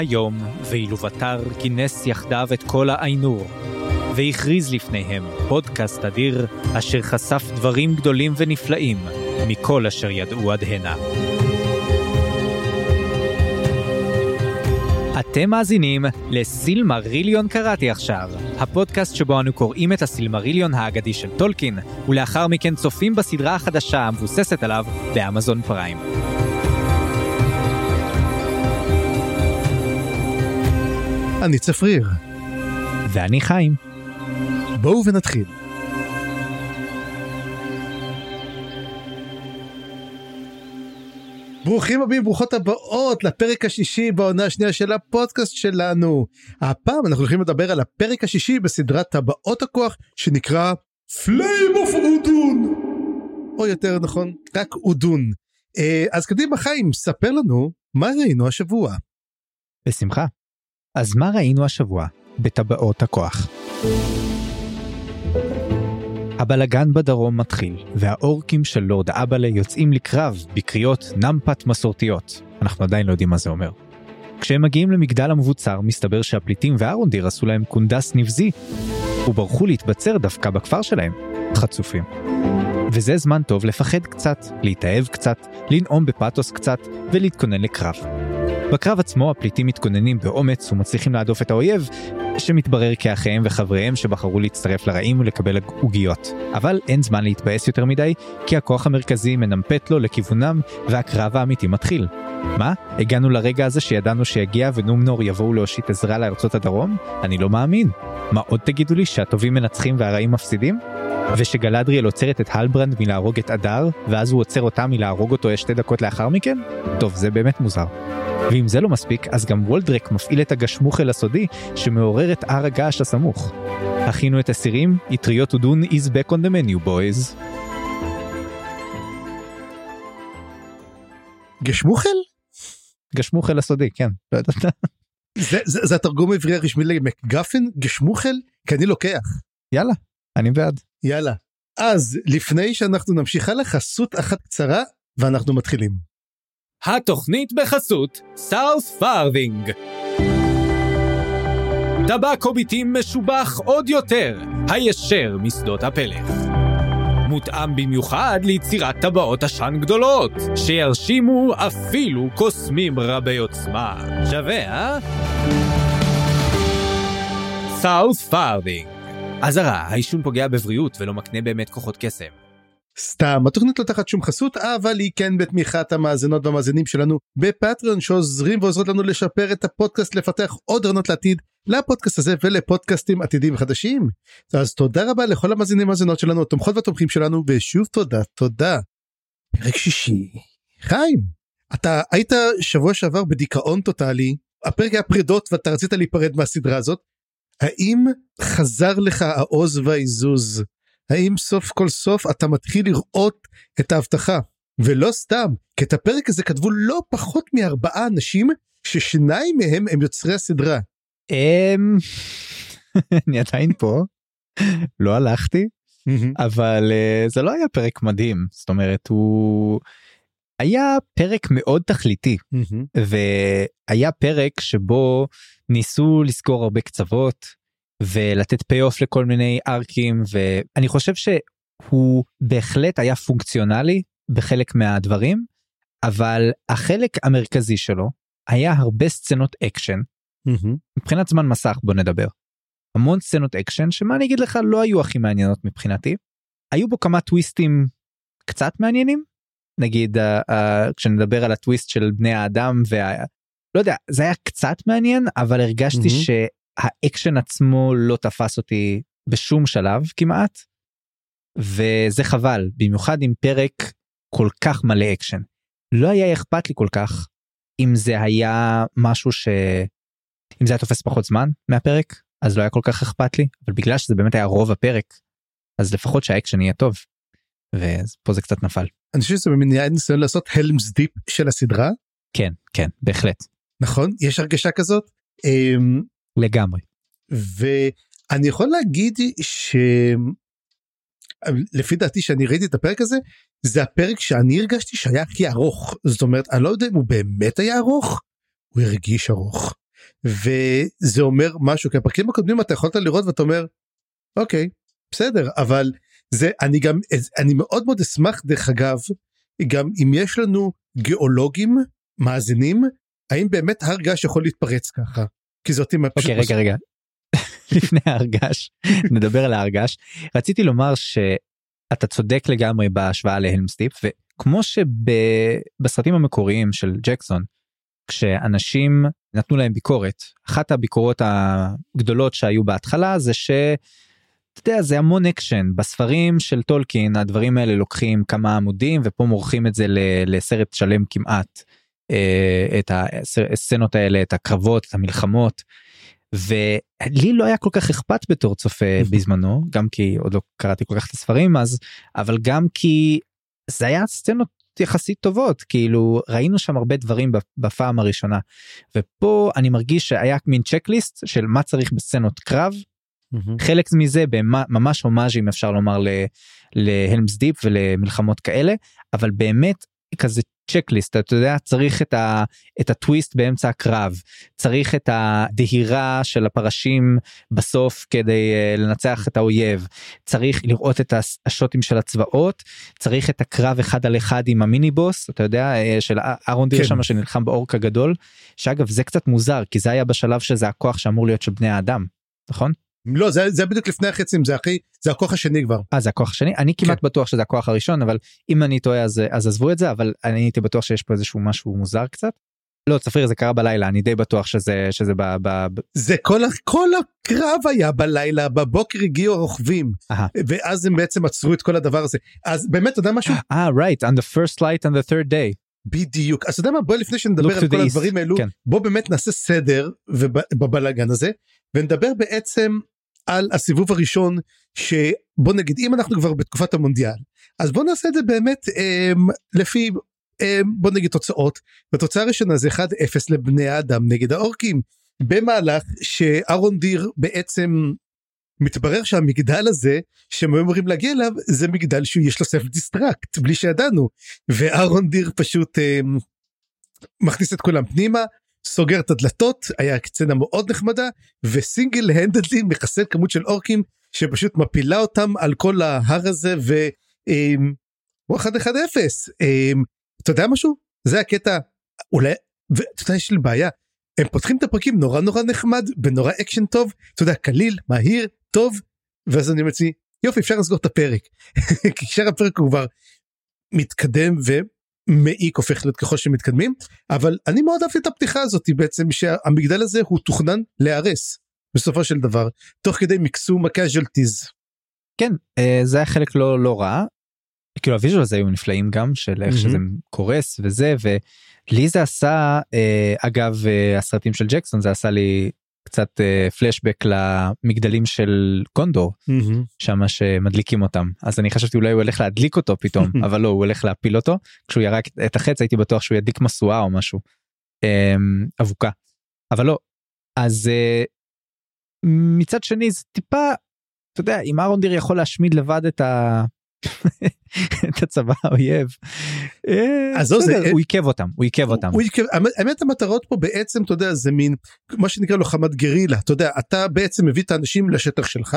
היום, ואילו בתר כינס יחדיו את כל האיינור, והכריז לפניהם פודקאסט אדיר, אשר חשף דברים גדולים ונפלאים מכל אשר ידעו עד הנה. אתם מאזינים לסילמריליון קראתי עכשיו, הפודקאסט שבו אנו קוראים את הסילמריליון האגדי של טולקין, ולאחר מכן צופים בסדרה החדשה המבוססת עליו באמזון פריים. אני צפריר. ואני חיים. בואו ונתחיל. ברוכים הבאים, ברוכות הבאות לפרק השישי בעונה השנייה של הפודקאסט שלנו. הפעם אנחנו הולכים לדבר על הפרק השישי בסדרת טבעות הכוח שנקרא פליים אוף אודון. או יותר נכון, רק אודון. אה, אז קדימה חיים, ספר לנו מה ראינו השבוע. בשמחה. אז מה ראינו השבוע בטבעות הכוח? הבלגן בדרום מתחיל, והאורקים של לורד אבאלה יוצאים לקרב בקריאות נמפת מסורתיות. אנחנו עדיין לא יודעים מה זה אומר. כשהם מגיעים למגדל המבוצר, מסתבר שהפליטים וארונדיר עשו להם קונדס נבזי, וברחו להתבצר דווקא בכפר שלהם. חצופים. וזה זמן טוב לפחד קצת, להתאהב קצת, לנאום בפתוס קצת, ולהתכונן לקרב. בקרב עצמו הפליטים מתכוננים באומץ ומצליחים להדוף את האויב, שמתברר כאחיהם וחבריהם שבחרו להצטרף לרעים ולקבל עוגיות. אבל אין זמן להתבאס יותר מדי, כי הכוח המרכזי מנמפת לו לכיוונם, והקרב האמיתי מתחיל. מה? הגענו לרגע הזה שידענו שיגיע ונומנור יבואו להושיט עזרה לארצות הדרום? אני לא מאמין. מה עוד תגידו לי, שהטובים מנצחים והרעים מפסידים? ושגלדריאל עוצרת את הלברנד מלהרוג את אדר, ואז הוא עוצר אותה מלהרוג אותו שתי דקות לאחר מכן? טוב, זה באמת מוזר. ואם זה לא מספיק, אז גם וולדרק מפעיל את הגשמוכל הסודי שמעורר את הר הגעש הסמוך. הכינו את הסירים, אטריות אודון is back on the menu boys. גשמוכל? גשמוכל הסודי, כן, לא יודעת. זה, זה, זה התרגום העברי הרשמי ל MacGuffin גשמוכל? כי אני לוקח. יאללה, אני בעד. יאללה. אז לפני שאנחנו נמשיך הלאה, חסות אחת קצרה ואנחנו מתחילים. התוכנית בחסות Southfarthing. טבק הוביטים משובח עוד יותר, הישר משדות הפלך. מותאם במיוחד ליצירת טבעות עשן גדולות, שירשימו אפילו קוסמים רבי עוצמה. שווה, אה? Southfarthing. אזהרה, העישון פוגע בבריאות ולא מקנה באמת כוחות קסם. סתם התוכנית לא תחת שום חסות אבל היא כן בתמיכת המאזינות והמאזינים שלנו בפטריון שעוזרים ועוזרות לנו לשפר את הפודקאסט לפתח עוד רעיונות לעתיד לפודקאסט הזה ולפודקאסטים עתידים חדשים. אז תודה רבה לכל המאזינים והמאזינות שלנו התומכות והתומכים שלנו ושוב תודה תודה. פרק שישי חיים אתה היית שבוע שעבר בדיכאון טוטאלי הפרק היה פרידות ואתה רצית להיפרד מהסדרה הזאת. האם חזר לך העוז והעיזוז? האם סוף כל סוף אתה מתחיל לראות את ההבטחה? ולא סתם כי את הפרק הזה כתבו לא פחות מארבעה אנשים ששניים מהם הם יוצרי הסדרה. אמ... אני עדיין פה לא הלכתי אבל אה, זה לא היה פרק מדהים. זאת אומרת הוא היה פרק מאוד תכליתי והיה פרק שבו ניסו לסגור הרבה קצוות ולתת payoff לכל מיני ארקים ואני חושב שהוא בהחלט היה פונקציונלי בחלק מהדברים אבל החלק המרכזי שלו היה הרבה סצנות אקשן mm-hmm. מבחינת זמן מסך בוא נדבר. המון סצנות אקשן שמה אני אגיד לך לא היו הכי מעניינות מבחינתי. היו בו כמה טוויסטים קצת מעניינים נגיד אה, אה, כשנדבר על הטוויסט של בני האדם וה... לא יודע זה היה קצת מעניין אבל הרגשתי mm-hmm. האקשן עצמו לא תפס אותי בשום שלב כמעט. וזה חבל במיוחד עם פרק כל כך מלא אקשן. לא היה אכפת לי כל כך אם זה היה משהו ש... אם זה היה תופס פחות זמן מהפרק אז לא היה כל כך אכפת לי אבל בגלל שזה באמת היה רוב הפרק אז לפחות שהאקשן יהיה טוב. ופה זה קצת נפל. אני חושב שזה במניעה ניסיון לעשות Helm's Deep של הסדרה. כן כן בהחלט. נכון יש הרגשה כזאת. אמ, לגמרי. ואני יכול להגיד שלפי דעתי שאני ראיתי את הפרק הזה זה הפרק שאני הרגשתי שהיה הכי ארוך זאת אומרת אני לא יודע אם הוא באמת היה ארוך הוא הרגיש ארוך. וזה אומר משהו כי הפרקים הקודמים אתה יכולת לראות ואתה אומר אוקיי בסדר אבל זה אני גם אני מאוד מאוד אשמח דרך אגב גם אם יש לנו גיאולוגים מאזינים האם באמת הר געש יכול להתפרץ ככה? כי זאת עם אוקיי רגע רגע. לפני ההר געש נדבר על ההר געש רציתי לומר שאתה צודק לגמרי בהשוואה ל Helm's Deep וכמו שבסרטים המקוריים של ג'קסון כשאנשים נתנו להם ביקורת אחת הביקורות הגדולות שהיו בהתחלה זה ש... אתה יודע זה המון אקשן בספרים של טולקין הדברים האלה לוקחים כמה עמודים ופה מורחים את זה לסרט שלם כמעט אה, את הסצנות האלה את הקרבות את המלחמות. ולי לא היה כל כך אכפת בתור צופה בזמנו גם כי עוד לא קראתי כל כך את הספרים אז אבל גם כי זה היה סצנות יחסית טובות כאילו ראינו שם הרבה דברים בפעם הראשונה ופה אני מרגיש שהיה מין צ'קליסט של מה צריך בסצנות קרב. Mm-hmm. חלק מזה ממש הומאז'ים אפשר לומר להלמס דיפ ולמלחמות כאלה אבל באמת כזה צ'קליסט אתה יודע צריך את, ה, את הטוויסט באמצע הקרב צריך את הדהירה של הפרשים בסוף כדי uh, לנצח את האויב צריך לראות את השוטים של הצבאות צריך את הקרב אחד על אחד עם המיני בוס אתה יודע uh, של אהרון דיר כן. שם שנלחם באורק הגדול שאגב זה קצת מוזר כי זה היה בשלב שזה הכוח שאמור להיות של בני האדם נכון. לא זה, זה בדיוק לפני החצים זה הכי זה הכוח השני כבר. אה זה הכוח השני אני כמעט כן. בטוח שזה הכוח הראשון אבל אם אני טועה אז אז עזבו את זה אבל אני הייתי בטוח שיש פה איזשהו משהו מוזר קצת. לא צפריר זה קרה בלילה אני די בטוח שזה שזה ב... ב... זה כל כל הקרב היה בלילה בבוקר הגיעו הרוכבים ואז הם בעצם עצרו את כל הדבר הזה אז באמת אתה יודע משהו אה uh, right on the first light on the third day. בדיוק אז אתה יודע מה בוא לפני שנדבר על כל הדברים האלו כן. בוא באמת נעשה סדר בבלאגן הזה ונדבר בעצם על הסיבוב הראשון שבוא נגיד אם אנחנו כבר בתקופת המונדיאל אז בוא נעשה את זה באמת אמ, לפי אמ, בוא נגיד תוצאות. בתוצאה הראשונה זה 1-0 לבני האדם נגד האורקים. במהלך שארונדיר בעצם מתברר שהמגדל הזה שהם היו אמורים להגיע אליו זה מגדל שיש לו self destruct בלי שידענו. וארונדיר פשוט אמ, מכניס את כולם פנימה סוגר את הדלתות היה סצנה מאוד נחמדה ו single handedly מחסל כמות של אורקים שפשוט מפילה אותם על כל ההר הזה והוא 1 1 0 אתה יודע משהו? זה הקטע אולי ואתה יודע יש לי בעיה. הם פותחים את הפרקים נורא נורא נחמד ונורא אקשן טוב אתה יודע קליל מהיר טוב ואז אני אומר יופי אפשר לסגור את הפרק. כי שאר הפרק הוא כבר מתקדם מעיק הופך להיות ככל שמתקדמים אבל אני מאוד אהבתי את הפתיחה הזאת בעצם שהמגדל הזה הוא תוכנן להיהרס בסופו של דבר תוך כדי מקסום הקאז'לטיז. כן אה, זה היה חלק לא לא רע. כאילו הוויז'ל הזה היו נפלאים גם של איך mm-hmm. שזה קורס וזה ולי זה עשה אה, אגב אה, הסרטים של ג'קסון זה עשה לי קצת פלשבק למגדלים של קונדור. שמה שמדליקים אותם. אז אני חשבתי אולי הוא הולך להדליק אותו פתאום אבל לא הוא הולך להפיל אותו. כשהוא ירק את החץ הייתי בטוח שהוא ידליק משואה או משהו um, אבוקה. אבל לא. אז uh, מצד שני זה טיפה אתה יודע אם אהרון דיר יכול להשמיד לבד את ה... את הצבא האויב. אה, אז זה הוא עיכב אותם הוא עיכב אותם. האמת המטרות פה בעצם אתה יודע זה מין מה שנקרא לוחמת גרילה אתה יודע אתה בעצם מביא את האנשים לשטח שלך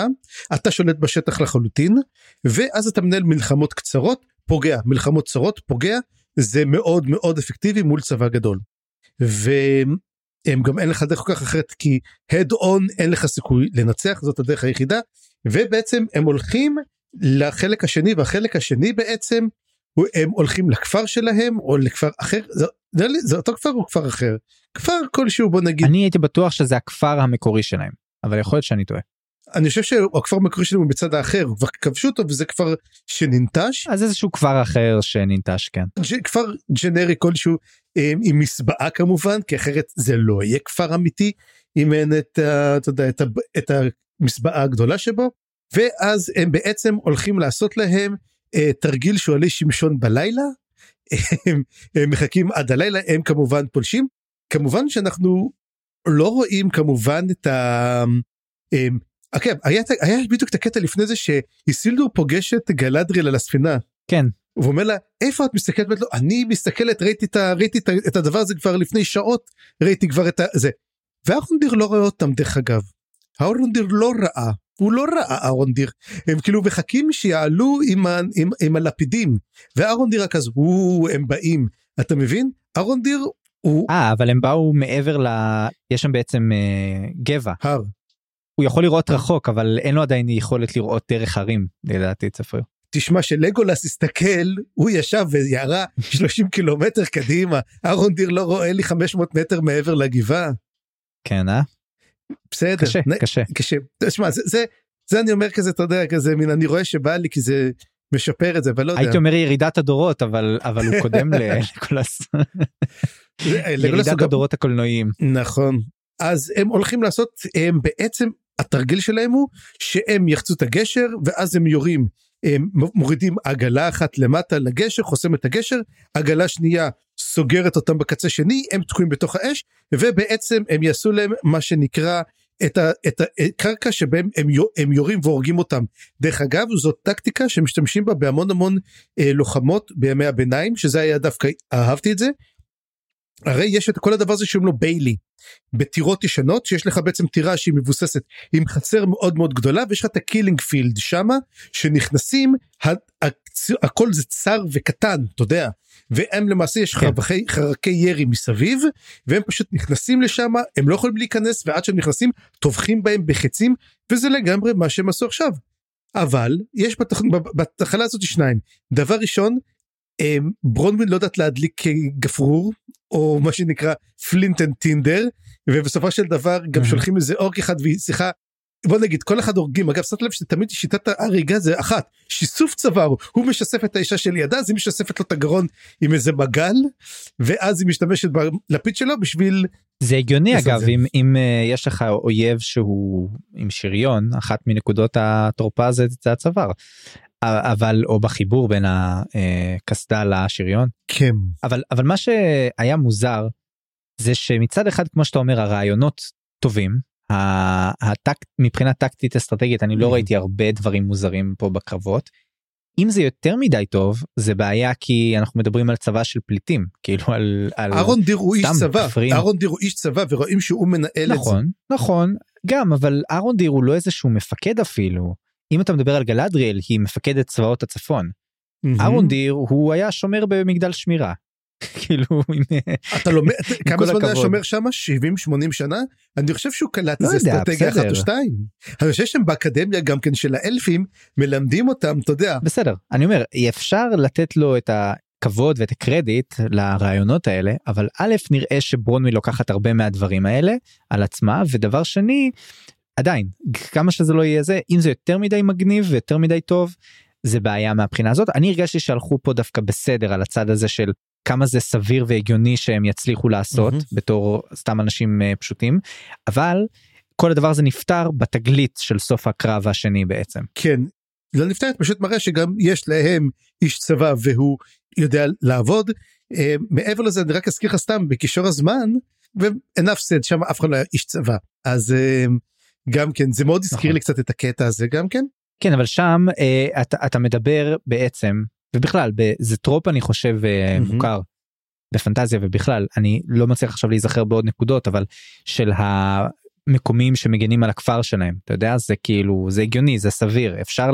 אתה שולט בשטח לחלוטין ואז אתה מנהל מלחמות קצרות פוגע מלחמות צרות פוגע זה מאוד מאוד אפקטיבי מול צבא גדול. והם גם אין לך דרך כל כך אחרת כי הד און אין לך סיכוי לנצח זאת הדרך היחידה ובעצם הם הולכים לחלק השני והחלק השני בעצם הם הולכים לכפר שלהם או לכפר אחר זה, זה, זה אותו כפר או כפר אחר? כפר כלשהו בוא נגיד. אני הייתי בטוח שזה הכפר המקורי שלהם אבל יכול להיות שאני טועה. אני חושב שהכפר המקורי שלהם הוא בצד האחר כבר כבשו אותו וזה כפר שננטש. אז איזשהו כפר אחר שננטש כן. כפר ג'נרי כלשהו עם, עם מסבעה כמובן כי אחרת זה לא יהיה כפר אמיתי אם אין את, אתה יודע, את, את המסבעה הגדולה שבו ואז הם בעצם הולכים לעשות להם אה, תרגיל שועלי שמשון בלילה. הם, הם מחכים עד הלילה הם כמובן פולשים כמובן שאנחנו לא רואים כמובן את ה... אה, אוקיי, היה, היה בדיוק את הקטע לפני זה שאיסילדור פוגש את גלדריאל על הספינה. כן והוא אומר לה איפה את מסתכלת? לו, אני מסתכלת ראיתי את, ראיתי את, את הדבר הזה כבר לפני שעות ראיתי כבר את זה. ואהרונדיר לא רואה אותם דרך אגב. אהרונדיר לא ראה הוא לא ראה אהרונדיר הם כאילו מחכים שיעלו עם, ה, עם, עם הלפידים ואהרונדיר רק אז הוא הם באים אתה מבין אהרונדיר הוא אה אבל הם באו מעבר ל... יש שם בעצם אה, גבע. הר. הוא יכול לראות רחוק אבל אין לו עדיין יכולת לראות דרך הרים לדעתי צפריר. תשמע שלגולס הסתכל הוא ישב וירה 30 קילומטר קדימה אהרון דיר לא רואה לי 500 מטר מעבר לגבעה. כן אה? בסדר קשה נ... קשה. קשה. תשמע זה, זה זה אני אומר כזה אתה יודע כזה מין אני רואה שבא לי כי זה משפר את זה אבל לא יודע. הייתי אומר ירידת הדורות אבל אבל הוא קודם לגולס. ירידת הדורות הקולנועיים. נכון אז הם הולכים לעשות הם בעצם התרגיל שלהם הוא שהם יחצו את הגשר ואז הם יורים הם מורידים עגלה אחת למטה לגשר חוסם את הגשר עגלה שנייה סוגרת אותם בקצה שני הם תקועים בתוך האש ובעצם הם יעשו להם מה שנקרא את, ה, את הקרקע שבהם הם, הם יורים והורגים אותם. דרך אגב זאת טקטיקה שמשתמשים בה בהמון המון אה, לוחמות בימי הביניים שזה היה דווקא אהבתי את זה. הרי יש את כל הדבר הזה שקוראים לו bailey. בטירות ישנות שיש לך בעצם טירה שהיא מבוססת עם חצר מאוד מאוד גדולה ויש לך את ה killing field שמה שנכנסים הכל זה צר וקטן אתה יודע והם למעשה יש כן. חרכי, חרכי ירי מסביב והם פשוט נכנסים לשם הם לא יכולים להיכנס ועד שהם נכנסים טובחים בהם בחצים וזה לגמרי מה שהם עשו עכשיו. אבל יש בתח... בתחנה הזאת שניים דבר ראשון ברונווין לא יודעת להדליק גפרור או מה שנקרא flint and tinder ובסופו של דבר גם שולחים איזה אורק אחד והיא שיחה בוא נגיד כל אחד הורגים. אגב שמת לב שתמיד שיטת ההריגה זה אחת שיסוף צוואר הוא משסף את האישה שלידה אז היא משספת לו את הגרון עם איזה מגל ואז היא משתמשת בלפיד שלו בשביל זה הגיוני אגב זה. אם, אם uh, יש לך אויב שהוא עם שריון אחת מנקודות התורפה זה, זה הצוואר אבל או בחיבור בין הקסדה לשריון כן אבל אבל מה שהיה מוזר זה שמצד אחד כמו שאתה אומר הרעיונות טובים הטקט מבחינה טקטית אסטרטגית אני לא mm-hmm. ראיתי הרבה דברים מוזרים פה בקרבות. אם זה יותר מדי טוב זה בעיה כי אנחנו מדברים על צבא של פליטים כאילו על אהרון דיר הוא איש צבא אהרון דיר הוא איש צבא ורואים שהוא מנהל נכון, את זה. נכון נכון גם אבל אהרון דיר הוא לא איזשהו מפקד אפילו אם אתה מדבר על גלדריאל היא מפקדת צבאות הצפון. אהרון דיר הוא היה שומר במגדל שמירה. כאילו אתה לומד כמה זמן היה שומר שם 70 80 שנה? אני חושב שהוא קלט לא איזה אסטרטגיה אחת או שתיים. אני חושב שהם באקדמיה גם כן של האלפים מלמדים אותם אתה יודע. בסדר אני אומר אפשר לתת לו את הכבוד ואת הקרדיט לרעיונות האלה אבל א' נראה שברונמי לוקחת הרבה מהדברים האלה על עצמה ודבר שני עדיין כמה שזה לא יהיה זה אם זה יותר מדי מגניב ויותר מדי טוב זה בעיה מהבחינה הזאת אני הרגשתי שהלכו פה דווקא בסדר על הצד הזה של כמה זה סביר והגיוני שהם יצליחו לעשות mm-hmm. בתור סתם אנשים uh, פשוטים אבל כל הדבר הזה נפתר בתגלית של סוף הקרב השני בעצם. כן לא נפתר פשוט מראה שגם יש להם איש צבא והוא יודע לעבוד uh, מעבר לזה אני רק אזכיר לך סתם בקישור הזמן אף סד שם אף אחד לא היה איש צבא אז uh, גם כן זה מאוד הזכיר נכון. לי קצת את הקטע הזה גם כן. כן אבל שם uh, אתה, אתה מדבר בעצם ובכלל זה טרופ אני חושב mm-hmm. מוכר בפנטזיה ובכלל אני לא מצליח עכשיו להיזכר בעוד נקודות אבל של המקומים שמגנים על הכפר שלהם אתה יודע זה כאילו זה הגיוני זה סביר אפשר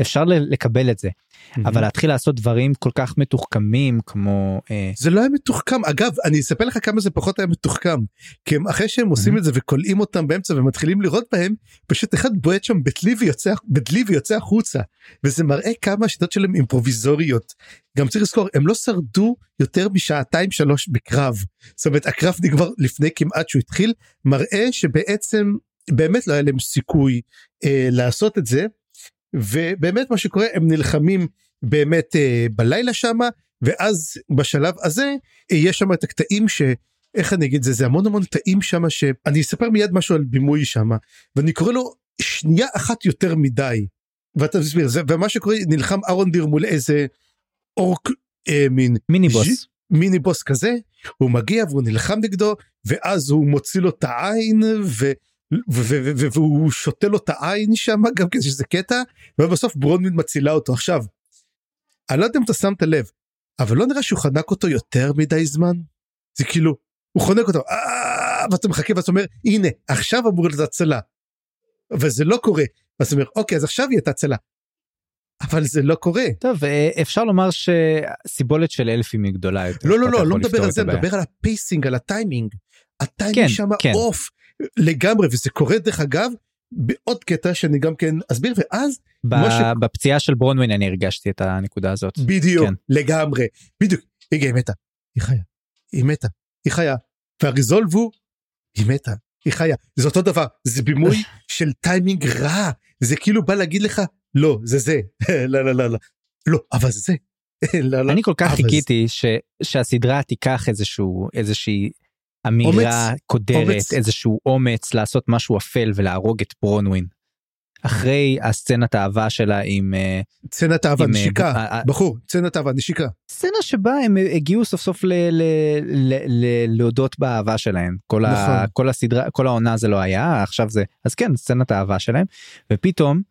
אפשר לקבל את זה mm-hmm. אבל להתחיל לעשות דברים כל כך מתוחכמים כמו אה... זה לא היה מתוחכם. אגב אני אספר לך כמה זה פחות היה מתוחכם כי הם אחרי שהם עושים mm-hmm. את זה וכולאים אותם באמצע ומתחילים לראות בהם פשוט אחד בועט שם בדלי ויוצא בדלי ויוצא החוצה. וזה מראה כמה השיטות שלהם אימפרוביזוריות. גם צריך לזכור הם לא שרדו יותר משעתיים שלוש בקרב. זאת אומרת הקרב נגמר לפני כמעט שהוא התחיל מראה שבעצם באמת לא היה להם סיכוי אה, לעשות את זה ובאמת מה שקורה הם נלחמים באמת אה, בלילה שמה ואז בשלב הזה אה, יש שם את הקטעים ש... איך אני אגיד זה זה המון המון קטעים שמה שאני אספר מיד משהו על בימוי שמה ואני קורא לו שנייה אחת יותר מדי. ואתה מסביר זה ומה שקורה נלחם אהרון דיר מול איזה אורק אה, מין מיני בוס ז', מיני בוס כזה הוא מגיע והוא נלחם נגדו ואז הוא מוציא לו את העין ו... והוא שותה לו את העין שם גם כן שזה קטע ובסוף ברונמין מצילה אותו עכשיו. אני לא יודע אם אתה שמת לב אבל לא נראה שהוא חנק אותו יותר מדי זמן זה כאילו הוא חונק אותו אה, ואתה מחכה ואתה אומר הנה עכשיו אמור להיות הצלה. וזה לא קורה אז אתה אומר אוקיי אז עכשיו יהיה את הצלה. אבל זה לא קורה. טוב אה, אפשר לומר שסיבולת של אלפים היא גדולה יותר. לא לא לא לא מדבר על זה מדבר על ה pacing על הטיימינג. הטיימינג כן, שם כן. אוף לגמרי וזה קורה דרך אגב בעוד קטע שאני גם כן אסביר ואז ב- משה... בפציעה של ברונווין אני הרגשתי את הנקודה הזאת. בדיוק כן. לגמרי. בדיוק. רגע היא מתה. היא חיה. היא מתה. היא חיה. והריזולב הוא היא מתה. היא חיה. זה אותו דבר. זה בימוי של טיימינג רע. זה כאילו בא להגיד לך לא זה זה. לא לא לא לא. לא אבל זה. לא, לא. אני כל כך חיכיתי ש, שהסדרה תיקח איזשהו איזושהי אמירה אומץ, קודרת אומץ. איזשהו אומץ לעשות משהו אפל ולהרוג את ברונווין. אחרי הסצנת האהבה שלה עם אה, סצנת אהבה אה, נשיקה. בחור סצנת אהבה נשיקה. סצנה שבה הם הגיעו סוף סוף ל, ל, ל, ל, להודות באהבה שלהם. כל, נכון. ה, כל הסדרה כל העונה זה לא היה עכשיו זה אז כן סצנת האהבה שלהם. ופתאום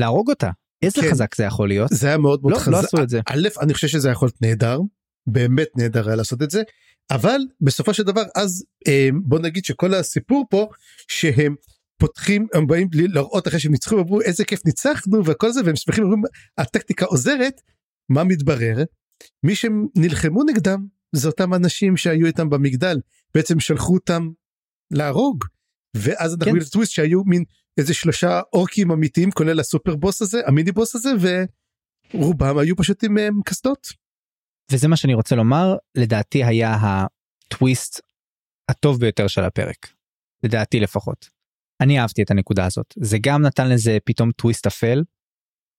להרוג אותה. איזה כן. חזק זה יכול להיות. זה היה מאוד מאוד לא, חזק. לא עשו את זה. א' אני חושב שזה יכול להיות נהדר. באמת נהדר היה לעשות את זה אבל בסופו של דבר אז אה, בוא נגיד שכל הסיפור פה שהם פותחים הם באים להראות אחרי שהם ניצחו אמרו איזה כיף ניצחנו וכל זה והם שמחים אומרים הטקטיקה עוזרת מה מתברר מי שנלחמו נגדם זה אותם אנשים שהיו איתם במגדל בעצם שלחו אותם להרוג ואז אנחנו כן. טוויסט שהיו מין איזה שלושה אורקים אמיתיים כולל הסופר בוס הזה המיני בוס הזה ורובם היו פשוט עם קסדות. וזה מה שאני רוצה לומר לדעתי היה הטוויסט הטוב ביותר של הפרק לדעתי לפחות. אני אהבתי את הנקודה הזאת זה גם נתן לזה פתאום טוויסט אפל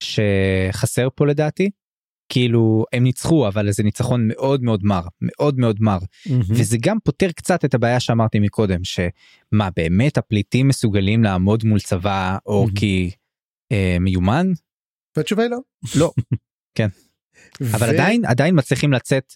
שחסר פה לדעתי כאילו הם ניצחו אבל זה ניצחון מאוד מאוד מר מאוד מאוד מר mm-hmm. וזה גם פותר קצת את הבעיה שאמרתי מקודם שמה באמת הפליטים מסוגלים לעמוד מול צבא אורקי mm-hmm. אה, מיומן? והתשובה היא לא. לא. כן. אבל עדיין עדיין מצליחים לצאת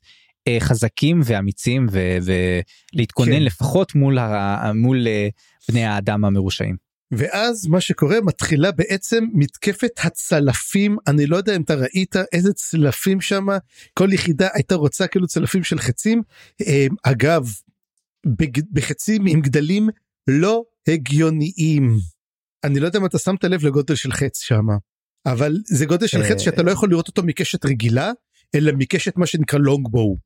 אה, חזקים ואמיצים ולהתכונן כן. לפחות מול, הר... מול אה, בני האדם המרושעים. ואז מה שקורה מתחילה בעצם מתקפת הצלפים. אני לא יודע אם אתה ראית איזה צלפים שם כל יחידה הייתה רוצה כאילו צלפים של חצים. אה, אגב בחצים עם גדלים לא הגיוניים. אני לא יודע אם אתה שמת לב לגודל של חץ שם אבל זה גודל של חץ שאתה לא יכול לראות אותו מקשת רגילה אלא מקשת מה שנקרא לונגבואו.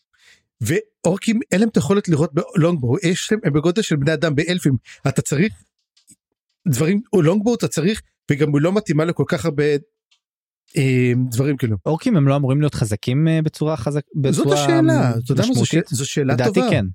ואורקים אין להם את היכולת לראות בלונגבואו יש להם הם בגודל של בני אדם באלפים אתה צריך דברים או לונגבואו אתה צריך וגם הוא לא מתאימה לכל כך הרבה אה, דברים כאילו. אורקים הם לא אמורים להיות חזקים אה, בצורה חזק בצורה זאת השאלה זו, שאלה טובה. כן.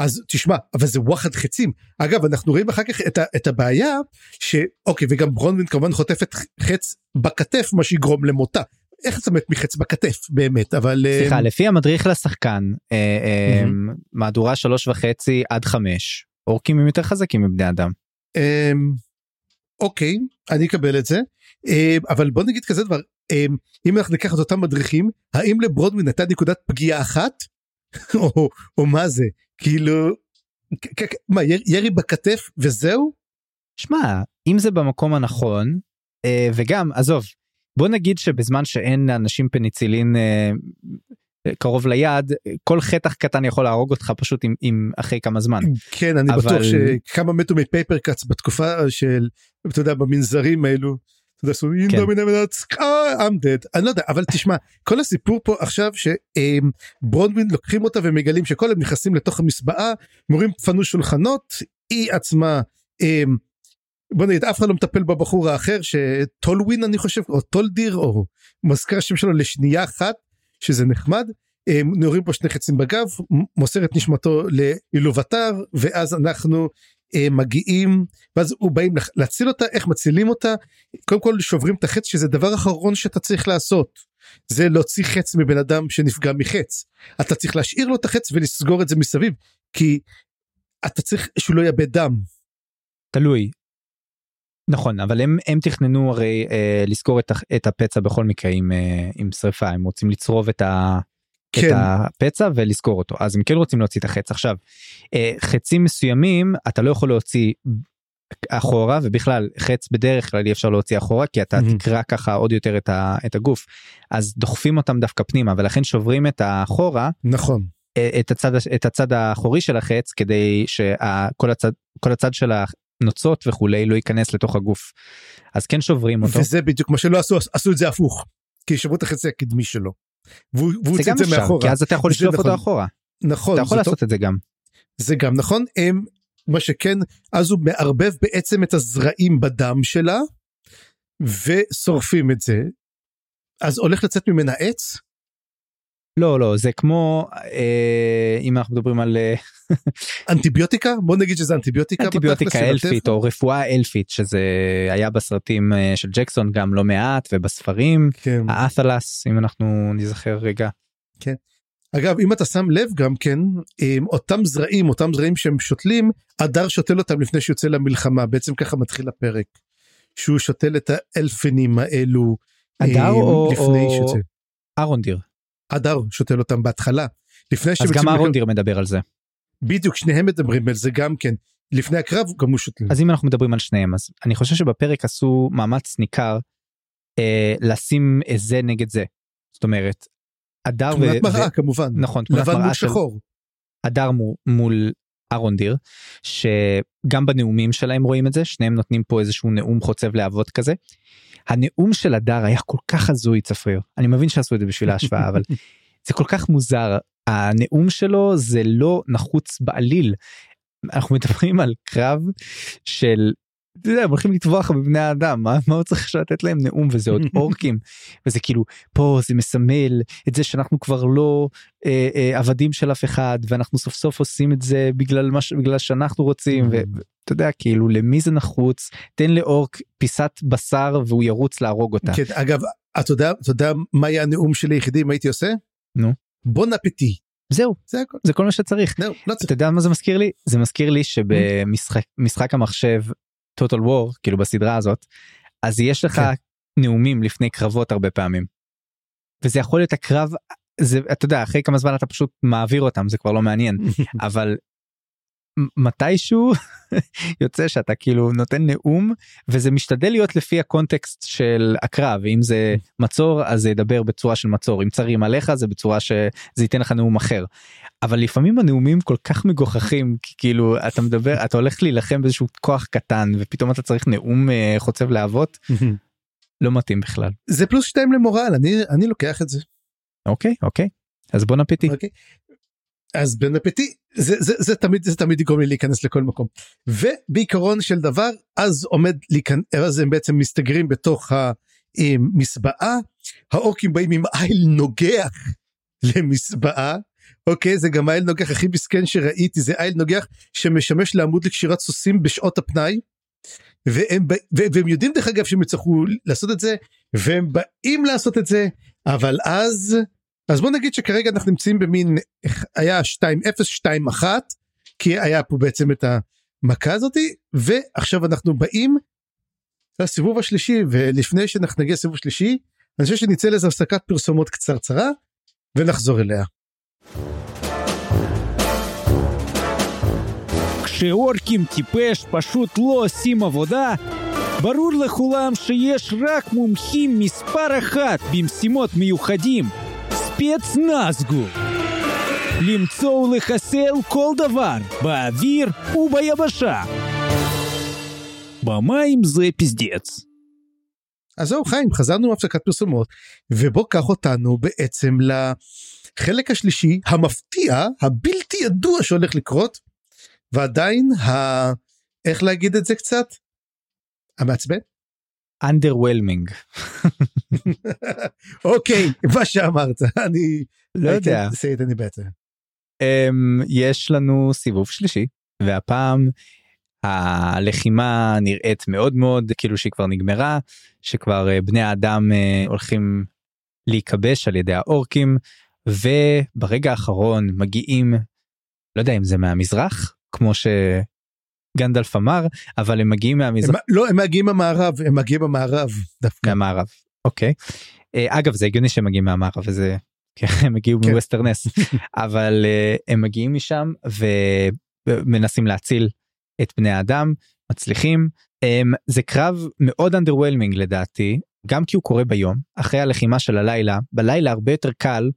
אז תשמע אבל זה וואחד חצים. אגב אנחנו רואים אחר כך את, ה, את הבעיה שאוקיי וגם ברונווין כמובן חוטפת חץ בכתף מה שיגרום למותה. איך זה מת מחץ בכתף באמת? אבל סליחה um... לפי המדריך לשחקן mm-hmm. מהדורה שלוש וחצי עד חמש אורקים הם יותר חזקים מבני אדם. Um, אוקיי אני אקבל את זה. um, אבל בוא נגיד כזה דבר um, אם אנחנו ניקח את אותם מדריכים האם לברודווין הייתה נקודת פגיעה אחת? או, או מה זה כאילו מה ירי בכתף וזהו. שמע אם זה במקום הנכון וגם עזוב בוא נגיד שבזמן שאין לאנשים פניצילין אה, קרוב ליד כל חתך קטן יכול להרוג אותך פשוט עם, עם אחרי כמה זמן. כן אני אבל... בטוח שכמה מתו מפייפר קאץ בתקופה של אתה יודע במנזרים האלו. אתה יודע, כן. I'm dead אני לא יודע אבל תשמע כל הסיפור פה עכשיו שברונדווין לוקחים אותה ומגלים שכל הם נכנסים לתוך המסבעה מורים פנו שולחנות היא עצמה. בוא נגיד אף אחד לא מטפל בבחור האחר שטולווין אני חושב או טולדיר או מזכר השם שלו לשנייה אחת שזה נחמד. נורים פה שני חצים בגב מוסר את נשמתו לאילובתר ואז אנחנו מגיעים ואז הוא באים להציל אותה איך מצילים אותה? קודם כל שוברים את החץ שזה דבר אחרון שאתה צריך לעשות. זה להוציא חץ מבן אדם שנפגע מחץ. אתה צריך להשאיר לו את החץ ולסגור את זה מסביב כי אתה צריך שהוא לא יאבד דם. תלוי. נכון אבל הם הם תכננו הרי אה, לזכור את, את הפצע בכל מקרה עם, אה, עם שריפה. הם רוצים לצרוב את, ה, כן. את הפצע ולזכור אותו אז הם כן רוצים להוציא את החץ עכשיו אה, חצים מסוימים אתה לא יכול להוציא אחורה ובכלל חץ בדרך כלל אי אפשר להוציא אחורה כי אתה מהמם. תקרע ככה עוד יותר את, ה, את הגוף אז דוחפים אותם דווקא פנימה ולכן שוברים את האחורה נכון. אה, את הצד את הצד האחורי של החץ כדי שכל הצד כל הצד של הנוצות וכולי לא ייכנס לתוך הגוף. אז כן שוברים אותו וזה בדיוק מה שלא עשו עשו את זה הפוך. כי שברו את החצי הקדמי שלו. והוא הוציא גם את זה אפשר מאחורה. כי אז אתה יכול לשלוף אותו נכון. אחורה נכון. אתה יכול זה טוב. לעשות את זה גם זה גם נכון הם מה שכן אז הוא מערבב בעצם את הזרעים בדם שלה ושורפים את זה. אז הולך לצאת ממנה עץ לא לא זה כמו אה, אם אנחנו מדברים על אה, אנטיביוטיקה בוא נגיד שזה אנטיביוטיקה. אנטיביוטיקה אלפית. או רפואה אלפית שזה היה בסרטים אה, של ג'קסון גם לא מעט ובספרים כן. האתלס אם אנחנו נזכר רגע אגב אם אתה שם לב גם כן עם אותם זרעים אותם זרעים שהם שותלים הדר שותל אותם לפני שיוצא למלחמה בעצם ככה מתחיל הפרק. שהוא שותל את האלפנים האלו. הדר אה, או- לפני או- שיוצא. אהרון דיר הדר שותל אותם בהתחלה. לפני אז גם אהרון דיר מדבר על זה בדיוק שניהם מדברים על זה גם כן. לפני הקרב גם הוא שותל. אז אם אנחנו מדברים על שניהם אז אני חושב שבפרק עשו מאמץ ניכר אה, לשים זה נגד זה. זאת אומרת. הדר ו... תמונת ו- מראה כמובן. נכון תמונת לבן מול מראה של שחור. הדר מו- מול אהרון דיר שגם בנאומים שלהם רואים את זה שניהם נותנים פה איזשהו נאום חוצב להבות כזה. הנאום של הדר היה כל כך הזוי צפריר אני מבין שעשו את זה בשביל ההשוואה אבל זה כל כך מוזר הנאום שלו זה לא נחוץ בעליל. אנחנו מדברים על קרב של. אתה יודע, הם הולכים לטבוח בבני האדם מה, מה הוא צריך עכשיו לתת להם נאום וזה עוד אורקים וזה כאילו פה זה מסמל את זה שאנחנו כבר לא אה, אה, עבדים של אף אחד ואנחנו סוף סוף עושים את זה בגלל מה בגלל שאנחנו רוצים ואתה יודע כאילו למי זה נחוץ תן לאורק פיסת בשר והוא ירוץ להרוג אותה. כן, אגב אתה יודע אתה יודע מה היה הנאום שלי היחידי אם הייתי עושה? נו. בון אפטי. זהו זה הכל. זה כל מה שצריך. זהו, לא צריך. אתה יודע מה זה מזכיר לי? זה מזכיר לי שבמשחק משחק המחשב total war כאילו בסדרה הזאת אז יש לך כן. נאומים לפני קרבות הרבה פעמים. וזה יכול להיות הקרב זה אתה יודע אחרי כמה זמן אתה פשוט מעביר אותם זה כבר לא מעניין אבל מתישהו יוצא שאתה כאילו נותן נאום וזה משתדל להיות לפי הקונטקסט של הקרב אם זה מצור אז זה ידבר בצורה של מצור אם צרים עליך זה בצורה שזה ייתן לך נאום אחר. אבל לפעמים הנאומים כל כך מגוחכים כי כאילו אתה מדבר אתה הולך להילחם באיזשהו כוח קטן ופתאום אתה צריך נאום אה, חוצב להבות לא מתאים בכלל. זה פלוס שתיים למורל אני אני לוקח את זה. אוקיי אוקיי אז בוא נפיתי. אוקיי. אז בן אפטי זה, זה, זה תמיד זה תמיד יגרום לי להיכנס לכל מקום. ובעיקרון של דבר אז עומד להיכנס אז הם בעצם מסתגרים בתוך המסבעה. האורקים באים עם איל נוגח למסבעה. אוקיי זה גם איל נוגח הכי מסכן שראיתי זה איל נוגח שמשמש לעמוד לקשירת סוסים בשעות הפנאי. והם, ב- ו- והם יודעים דרך אגב שהם יצטרכו לעשות את זה והם באים לעשות את זה אבל אז אז בוא נגיד שכרגע אנחנו נמצאים במין היה 2-0-2-1 כי היה פה בעצם את המכה הזאתי ועכשיו אנחנו באים לסיבוב השלישי ולפני שאנחנו נגיע לסיבוב שלישי אני חושב שנצא לאיזה הפסקת פרסומות קצרצרה ונחזור אליה. כשאורקים טיפש פשוט לא עושים עבודה, ברור לכולם שיש רק מומחים מספר אחת במשימות מיוחדים, ספצנזגו. למצוא ולחסל כל דבר, באוויר וביבשה. במים זה פזדץ. אז זהו חיים חזרנו מהפסקת פרסומות ובוא קח אותנו בעצם לחלק השלישי המפתיע הבלתי ידוע שהולך לקרות ועדיין ה... איך להגיד את זה קצת? המעצבן? Underwhelming. אוקיי מה שאמרת אני לא יודע. Say it any better. um, יש לנו סיבוב שלישי והפעם הלחימה נראית מאוד מאוד כאילו שהיא כבר נגמרה שכבר uh, בני האדם uh, הולכים להיכבש על ידי האורקים וברגע האחרון מגיעים לא יודע אם זה מהמזרח כמו שגנדלף אמר אבל הם מגיעים מהמזרח הם, לא הם מגיעים מהמערב הם מגיעים מהמערב דווקא. מהמערב אוקיי אה, אגב זה הגיוני שהם מגיעים מהמערב וזה כי הם הגיעו כן. מווסטרנס אבל אה, הם מגיעים משם ומנסים להציל את בני האדם מצליחים. Um, זה קרב מאוד underwhelming לדעתי, גם כי הוא קורה ביום, אחרי הלחימה של הלילה, בלילה הרבה יותר קל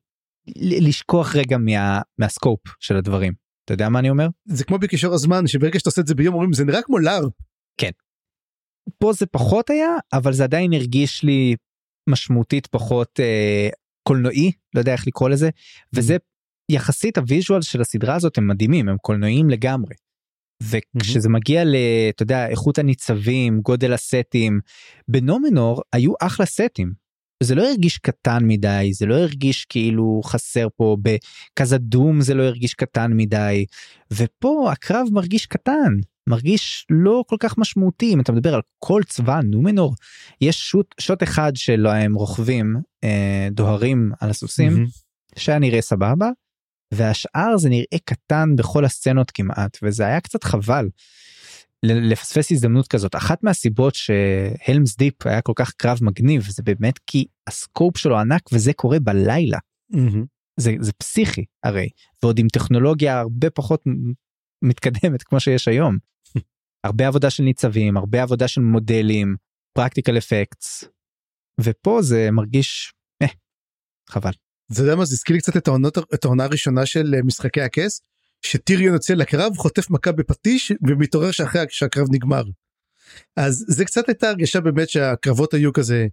לשכוח רגע מה, מה scope של הדברים. אתה יודע מה אני אומר? זה כמו בקישור הזמן שברגע שאתה עושה את זה ביום אומרים זה נראה כמו LARP. כן. פה זה פחות היה אבל זה עדיין הרגיש לי משמעותית פחות אה, קולנועי לא יודע איך לקרוא לזה וזה יחסית ה visual של הסדרה הזאת הם מדהימים הם קולנועיים לגמרי. וכשזה מגיע ל... אתה יודע, איכות הניצבים, גודל הסטים, בנומנור היו אחלה סטים. זה לא הרגיש קטן מדי, זה לא הרגיש כאילו חסר פה, בכזה דום זה לא הרגיש קטן מדי, ופה הקרב מרגיש קטן, מרגיש לא כל כך משמעותי, אם אתה מדבר על כל צבא נומנור, יש שוט, שוט אחד שלו הם רוכבים, אה, דוהרים על הסוסים, mm-hmm. שהיה נראה סבבה, והשאר זה נראה קטן בכל הסצנות כמעט וזה היה קצת חבל. לפספס הזדמנות כזאת אחת מהסיבות שהלמס דיפ היה כל כך קרב מגניב זה באמת כי ה scope שלו ענק וזה קורה בלילה. Mm-hmm. זה, זה פסיכי הרי ועוד עם טכנולוגיה הרבה פחות מתקדמת כמו שיש היום. הרבה עבודה של ניצבים הרבה עבודה של מודלים practical effects ופה זה מרגיש אה, חבל. אתה יודע מה זה הזכיר לי קצת את העונה הראשונה של אה, משחקי הכס שטיריון יוצא לקרב חוטף מכה בפטיש ומתעורר שאחרי שהקרב נגמר. אז זה קצת הייתה הרגשה באמת שהקרבות היו כזה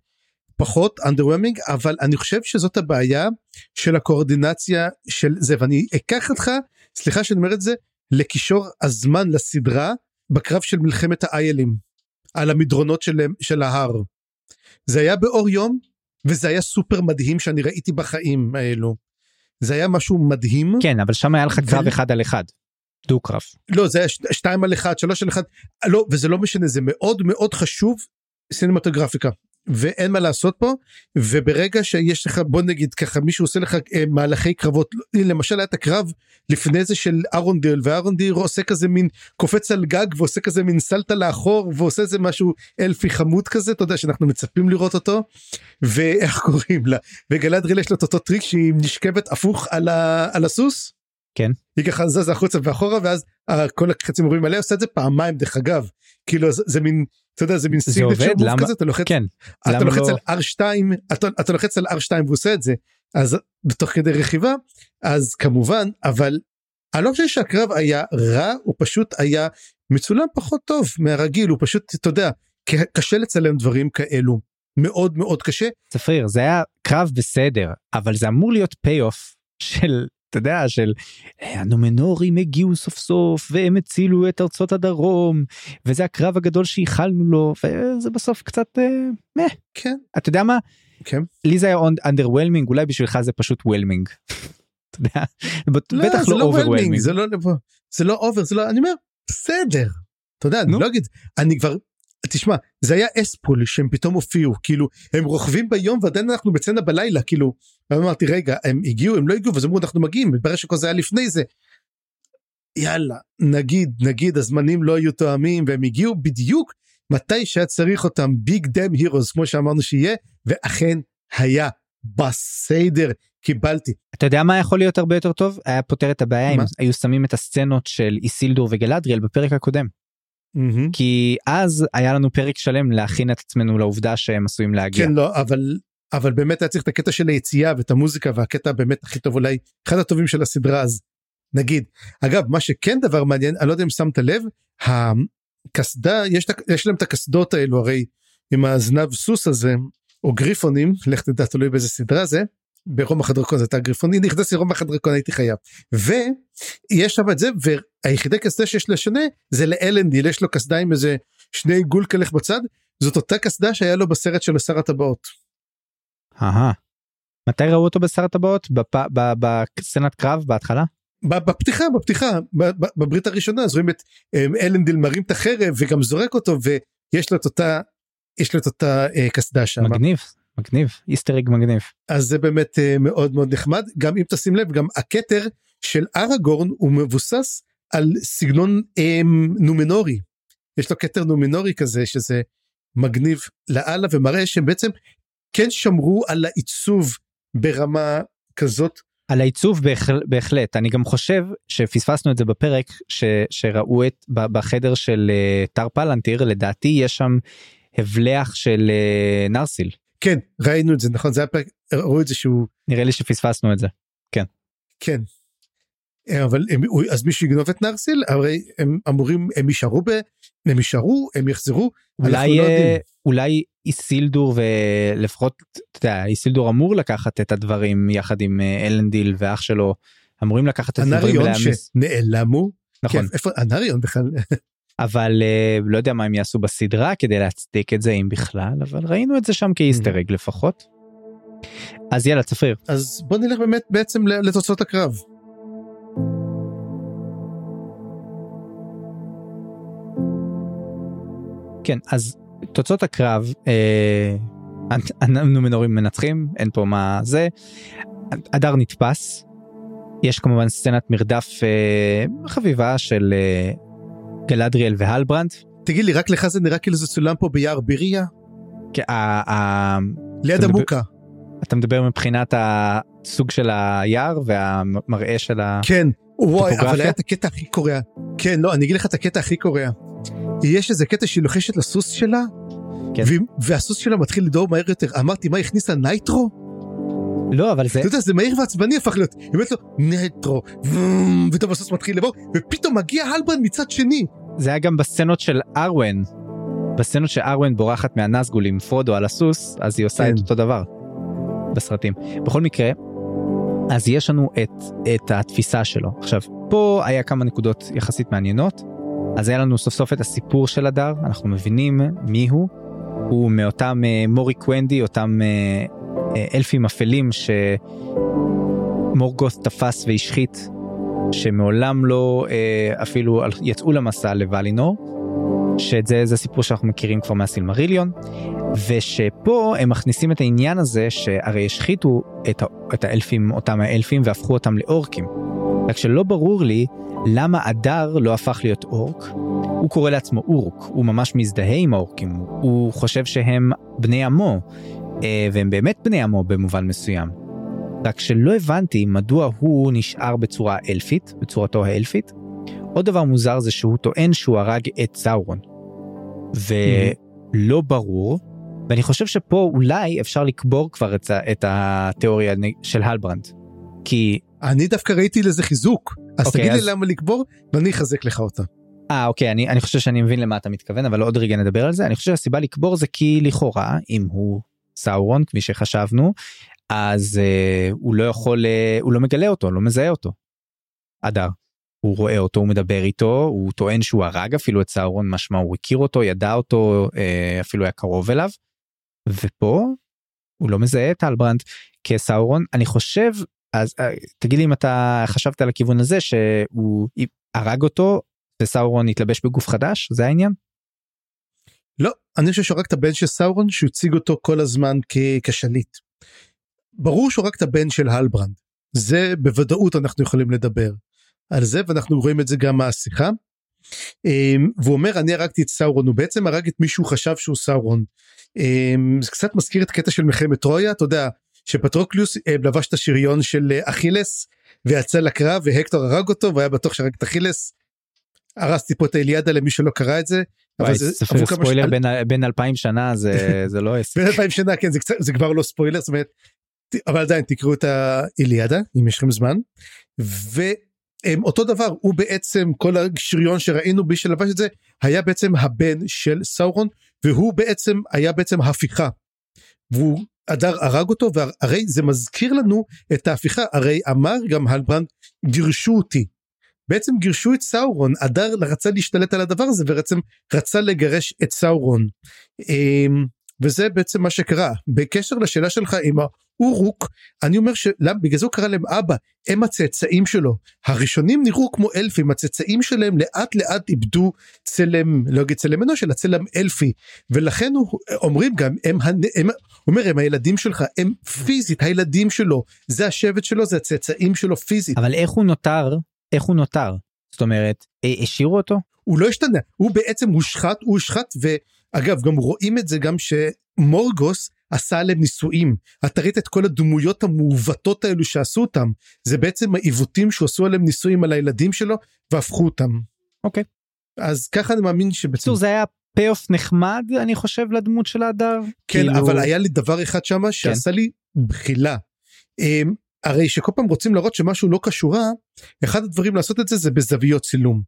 פחות underwhelming אבל אני חושב שזאת הבעיה של הקואורדינציה של זה ואני אקח אותך סליחה שאני אומר את זה לקישור הזמן לסדרה בקרב של מלחמת האיילים על המדרונות של, של ההר. זה היה באור יום וזה היה סופר מדהים שאני ראיתי בחיים האלו. זה היה משהו מדהים. כן אבל שם היה לך קרב ו... אחד על אחד. דו קרב. לא זה היה שתיים על אחד שלוש על אחד לא וזה לא משנה זה מאוד מאוד חשוב סינמטוגרפיקה ואין מה לעשות פה וברגע שיש לך בוא נגיד ככה מישהו עושה לך אה, מהלכי קרבות למשל היה את הקרב לפני זה של ארונדל וארונדל עושה כזה מין קופץ על גג ועושה כזה מין סלטה לאחור ועושה איזה משהו אלפי חמוד כזה אתה יודע שאנחנו מצפים לראות אותו ואיך קוראים לה וגלדריל יש לו את אותו טריק שהיא נשכבת הפוך על, ה, על הסוס. כן. היא ככה זזה החוצה ואחורה ואז כל החצים יורים עליה עושה את זה פעמיים דרך אגב כאילו זה, זה מין אתה יודע זה מין signature move כזה אתה לוחץ כן. אתה לוחץ לא... על R2 אתה, אתה לוחץ על R2 ועושה את זה אז בתוך כדי רכיבה אז כמובן אבל אני לא חושב שהקרב היה רע הוא פשוט היה מצולם פחות טוב מהרגיל הוא פשוט אתה יודע קשה לצלם דברים כאלו. מאוד מאוד קשה. צפריר זה היה קרב בסדר אבל זה אמור להיות פי אוף של אתה יודע של אה, הנומנורים הגיעו סוף סוף והם הצילו את ארצות הדרום וזה הקרב הגדול שייחלנו לו וזה בסוף קצת אה, כן. אתה יודע מה? כן. לי זה היה underwhelming אולי בשבילך זה פשוט וולמינג. לא, בטח לא overwhelming זה לא זה לא over זה לא אני אומר בסדר. אתה יודע אני לא אגיד אני כבר תשמע זה היה אספול שהם פתאום הופיעו כאילו הם רוכבים ביום ועדיין אנחנו בסצנה בלילה כאילו אמרתי רגע הם הגיעו הם לא הגיעו ואז אמרו אנחנו מגיעים מתברר שכל זה היה לפני זה. יאללה נגיד נגיד הזמנים לא היו תואמים והם הגיעו בדיוק מתי שהיה צריך אותם big damn heroes כמו שאמרנו שיהיה ואכן היה בסדר קיבלתי. אתה יודע מה יכול להיות הרבה יותר טוב היה פותר את הבעיה אם היו שמים את הסצנות של איסילדור וגלדריאל בפרק הקודם. Mm-hmm. כי אז היה לנו פרק שלם להכין את עצמנו לעובדה שהם עשויים להגיע. כן לא אבל אבל באמת היה צריך את הקטע של היציאה ואת המוזיקה והקטע באמת הכי טוב אולי אחד הטובים של הסדרה אז נגיד אגב מה שכן דבר מעניין אני לא יודע אם שמת לב הקסדה יש, יש להם את הקסדות האלו הרי עם הזנב סוס הזה או גריפונים לך תדע תלוי באיזה סדרה זה ברומח הדרקון זה הייתה גריפוני נכנסתי לרומח הדרקון הייתי חייב ויש שם את זה והיחידי קסדה שיש לשונה זה לאלנדיל יש לו קסדה עם איזה שני עיגול כלך בצד זאת אותה קסדה שהיה לו בסרט של שר הטבעות. אהה. מתי ראו אותו בשר הטבעות בסצנת קרב בהתחלה? בפתיחה בפתיחה בברית הראשונה אז רואים את אמ, אלנדיל מרים את החרב וגם זורק אותו ויש לו את אותה יש לו את אותה אה, קסדה שם. מגניב מגניב איסטריג מגניב. אז זה באמת uh, מאוד מאוד נחמד גם אם תשים לב גם הכתר של אראגורן הוא מבוסס על סגנון um, נומנורי. יש לו כתר נומנורי כזה שזה מגניב לאללה ומראה שהם בעצם כן שמרו על העיצוב ברמה כזאת על העיצוב בהחל, בהחלט אני גם חושב שפספסנו את זה בפרק ש, שראו את בחדר של uh, טר פלנטיר לדעתי יש שם הבלח של uh, נרסיל. כן ראינו את זה נכון זה היה פרק ראו את זה שהוא נראה לי שפספסנו את זה כן. כן. אבל הם, אז מישהו יגנוב את נרסיל הרי הם אמורים הם יישארו ב... הם יישארו הם יחזרו. אולי לא אולי איסילדור ולפחות אתה יודע איסילדור אמור לקחת את הדברים יחד עם אה, אלנדיל ואח שלו אמורים לקחת את הדברים ולהעמיס. שנעלמו. נכון. כן, איפה הנריון בכלל. אבל uh, לא יודע מה הם יעשו בסדרה כדי להצדיק את זה אם בכלל אבל ראינו את זה שם כאיסטרג לפחות. אז יאללה צפריר. אז בוא נלך באמת בעצם לתוצאות הקרב. כן אז תוצאות הקרב אה, אנחנו מנורים מנצחים אין פה מה זה הדר נתפס יש כמובן סצנת מרדף אה, חביבה של אה, גלדריאל והלברנד. תגיד לי רק לך זה נראה כאילו זה צולם פה ביער ביריה? כן, ליד המוקה. אתה מדבר מבחינת הסוג של היער והמראה של ה... כן, וואי, אבל היה את הקטע הכי קורע. כן, לא, אני אגיד לך את הקטע הכי קורע. יש איזה קטע שהיא לוחשת לסוס שלה, כן. והסוס שלה מתחיל לדור מהר יותר. אמרתי, מה, הכניסה nitro? לא, אבל זה... אתה יודע, זה מהיר ועצבני הפך להיות. היא אומרת לו, nitro, ופתאום הסוס מתחיל לבוא, ופתאום מגיע הלברנד מצד שני. זה היה גם בסצנות של ארוון. בסצנות שארוון בורחת מהנזגול עם פרודו על הסוס, אז היא עושה כן. את אותו דבר. בסרטים. בכל מקרה, אז יש לנו את, את התפיסה שלו. עכשיו, פה היה כמה נקודות יחסית מעניינות. אז היה לנו סוף סוף את הסיפור של הדר, אנחנו מבינים מי הוא. הוא מאותם uh, מורי קוונדי, אותם uh, uh, אלפים אפלים שמורגות תפס והשחית, שמעולם לא uh, אפילו יצאו למסע לוולינור. שאת זה זה סיפור שאנחנו מכירים כבר מהסילמריליון ושפה הם מכניסים את העניין הזה שהרי השחיתו את, את האלפים אותם האלפים והפכו אותם לאורקים. רק שלא ברור לי למה אדר לא הפך להיות אורק. הוא קורא לעצמו אורק, הוא ממש מזדהה עם האורקים, הוא חושב שהם בני עמו, אה, והם באמת בני עמו במובן מסוים. רק שלא הבנתי מדוע הוא נשאר בצורה אלפית, בצורתו האלפית. עוד דבר מוזר זה שהוא טוען שהוא הרג את סאורון. ולא ברור, ואני חושב שפה אולי אפשר לקבור כבר את, את התיאוריה של הלברנד. כי... אני דווקא ראיתי לזה חיזוק, אז אוקיי, תגיד אז... לי למה לקבור ואני אחזק לך אותה. אה אוקיי אני אני חושב שאני מבין למה אתה מתכוון אבל עוד רגע נדבר על זה אני חושב שהסיבה לקבור זה כי לכאורה אם הוא סאורון כפי שחשבנו אז אה, הוא לא יכול אה, הוא לא מגלה אותו לא מזהה אותו. אדר. הוא רואה אותו הוא מדבר איתו הוא טוען שהוא הרג אפילו את סאורון משמע הוא הכיר אותו ידע אותו אה, אפילו היה קרוב אליו. ופה הוא לא מזהה את הלברנד כסאורון אני חושב אז אה, תגיד לי אם אתה חשבת על הכיוון הזה שהוא הרג אותו וסאורון התלבש בגוף חדש זה העניין. לא אני חושב שהוא רק את הבן של סאורון שהוא הציג אותו כל הזמן כשליט. ברור שהוא רק את הבן של הלברנד זה בוודאות אנחנו יכולים לדבר על זה ואנחנו רואים את זה גם מהשיחה. אמ, והוא אומר אני הרגתי את סאורון הוא בעצם הרג את מישהו חשב שהוא סאורון. אמ, זה קצת מזכיר את הקטע של מלחמת טרויה אתה יודע שפטרוקלוס אה, לבש את השריון של אה, אכילס ויצא לקרב והקטור הרג אותו והיה בטוח שהרג את אכילס. הרסתי פה את האיליאדה למי שלא קרא את זה. אבל זה ספוילר בין, אלפיים שנה זה זה לא בין אלפיים שנה כן זה כבר לא ספוילר זאת אומרת אבל עדיין תקראו את האיליאדה אם יש לכם זמן. ואותו דבר הוא בעצם כל השריון שראינו בי שלבש את זה היה בעצם הבן של סאורון והוא בעצם היה בעצם הפיכה. והוא הדר הרג אותו והרי זה מזכיר לנו את ההפיכה הרי אמר גם הלברנד גירשו אותי. בעצם גירשו את סאורון הדר רצה להשתלט על הדבר הזה ובעצם רצה לגרש את סאורון. וזה בעצם מה שקרה. בקשר לשאלה שלך עם האורוק אני אומר שלמה בגלל זה הוא קרא להם אבא הם הצאצאים שלו. הראשונים נראו כמו אלפים הצאצאים שלהם לאט לאט איבדו צלם לא אגיד צלם אנוש אלא צלם אלפי. ולכן הוא אומרים גם הם, הם אומר הם הילדים שלך הם פיזית הילדים שלו. זה השבט שלו זה הצאצאים שלו פיזית. אבל איך הוא נותר? איך הוא נותר? זאת אומרת השאירו אותו? הוא לא השתנה. הוא בעצם הושחת הוא הושחת ואגב גם רואים את זה גם שמורגוס עשה עליהם ניסויים אתה ראית את כל הדמויות המעוותות האלו שעשו אותם זה בעצם העיוותים שעשו עליהם ניסויים על הילדים שלו והפכו אותם. אוקיי. אז ככה אני מאמין שבעצם זה היה payoff נחמד אני חושב לדמות של אדר. כן כאילו... אבל היה לי דבר אחד שמה כן. שעשה כן. לי בחילה. הרי שכל פעם רוצים להראות שמשהו לא קשורה אחד הדברים לעשות את זה זה בזוויות צילום.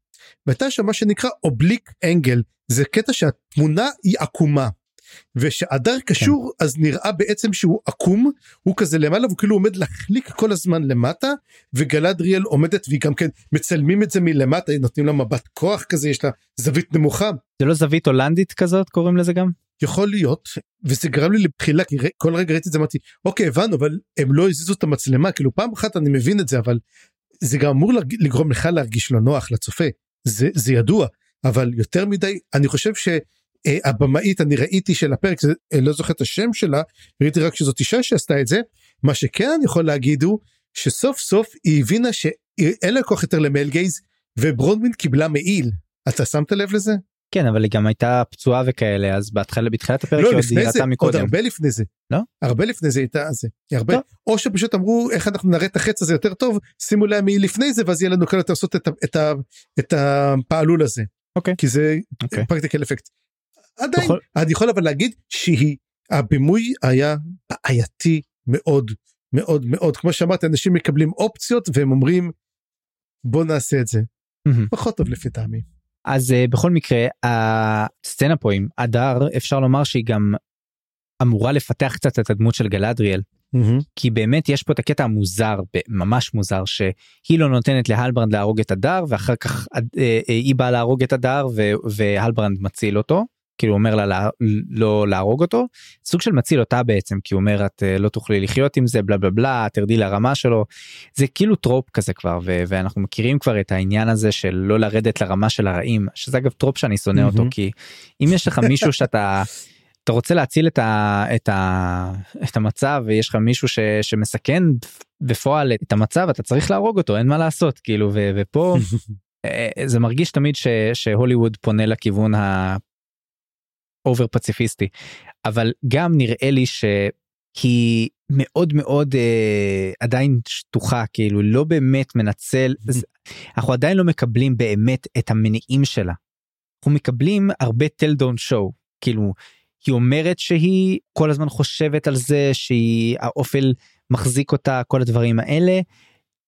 והייתה שם מה שנקרא oblique angle זה קטע שהתמונה היא עקומה. ושהדר קשור כן. אז נראה בעצם שהוא עקום הוא כזה למעלה והוא כאילו עומד להחליק כל הזמן למטה וגלדריאל עומדת והיא גם כן מצלמים את זה מלמטה נותנים לה מבט כוח כזה יש לה זווית נמוכה. זה לא זווית הולנדית כזאת קוראים לזה גם? יכול להיות וזה גרם לי לבחילה כי כל רגע ראיתי את זה אמרתי אוקיי הבנו אבל הם לא הזיזו את המצלמה. כאילו פעם אחת אני מבין את זה אבל זה גם אמור לגרום לך להרגיש לא נוח לצופה. זה זה ידוע. אבל יותר מדי אני חושב שהבמאית אני ראיתי של הפרק זה, לא זוכר את השם שלה ראיתי רק שזאת אישה שעשתה את זה. מה שכן אני יכול להגיד הוא שסוף סוף היא הבינה שאין לה כוח יותר למייל גייז וברונמין קיבלה מעיל אתה שמת לב לזה? כן אבל היא גם הייתה פצועה וכאלה אז בהתחלה בתחילת הפרק לא, היא ראתה מקודם. עוד הרבה לפני זה. לא? הרבה לפני זה הייתה זה. הרבה. טוב. או שפשוט אמרו איך אנחנו נראה את החץ הזה יותר טוב שימו להם לפני זה ואז יהיה לנו קל יותר לעשות את, את, את הפעלול הזה. אוקיי. כי זה אוקיי. פרקטיקל אפקט. עדיין בכל... אני יכול אבל להגיד שהיא הבימוי היה בעייתי מאוד מאוד מאוד כמו שאמרתי אנשים מקבלים אופציות והם אומרים בוא נעשה את זה. Mm-hmm. פחות טוב לפי טעמי. אז uh, בכל מקרה הסצנה פה עם הדר אפשר לומר שהיא גם אמורה לפתח קצת את הדמות של גלדריאל. Mm-hmm. כי באמת יש פה את הקטע המוזר ממש מוזר שהיא לא נותנת להלברנד להרוג את אדר ואחר כך uh, uh, היא באה להרוג את אדר והלברנד מציל אותו כאילו אומר לה לא, לא להרוג אותו סוג של מציל אותה בעצם כי הוא אומר את לא תוכלי לחיות עם זה בלה בלה בלה תרדי לרמה שלו זה כאילו trope כזה כבר ו- ואנחנו מכירים כבר את העניין הזה של לא לרדת לרמה של הרעים שזה אגב trope שאני שונא mm-hmm. אותו כי אם יש לך מישהו שאתה. אתה רוצה להציל את, ה, את, ה, את המצב ויש לך מישהו ש, שמסכן בפועל את המצב אתה צריך להרוג אותו אין מה לעשות כאילו ו, ופה אה, זה מרגיש תמיד ש, שהוליווד פונה לכיוון אובר פציפיסטי אבל גם נראה לי שהיא מאוד מאוד אה, עדיין שטוחה כאילו לא באמת מנצל אנחנו עדיין לא מקבלים באמת את המניעים שלה. אנחנו מקבלים הרבה טל דון שואו כאילו היא אומרת שהיא כל הזמן חושבת על זה שהיא האופל מחזיק אותה כל הדברים האלה.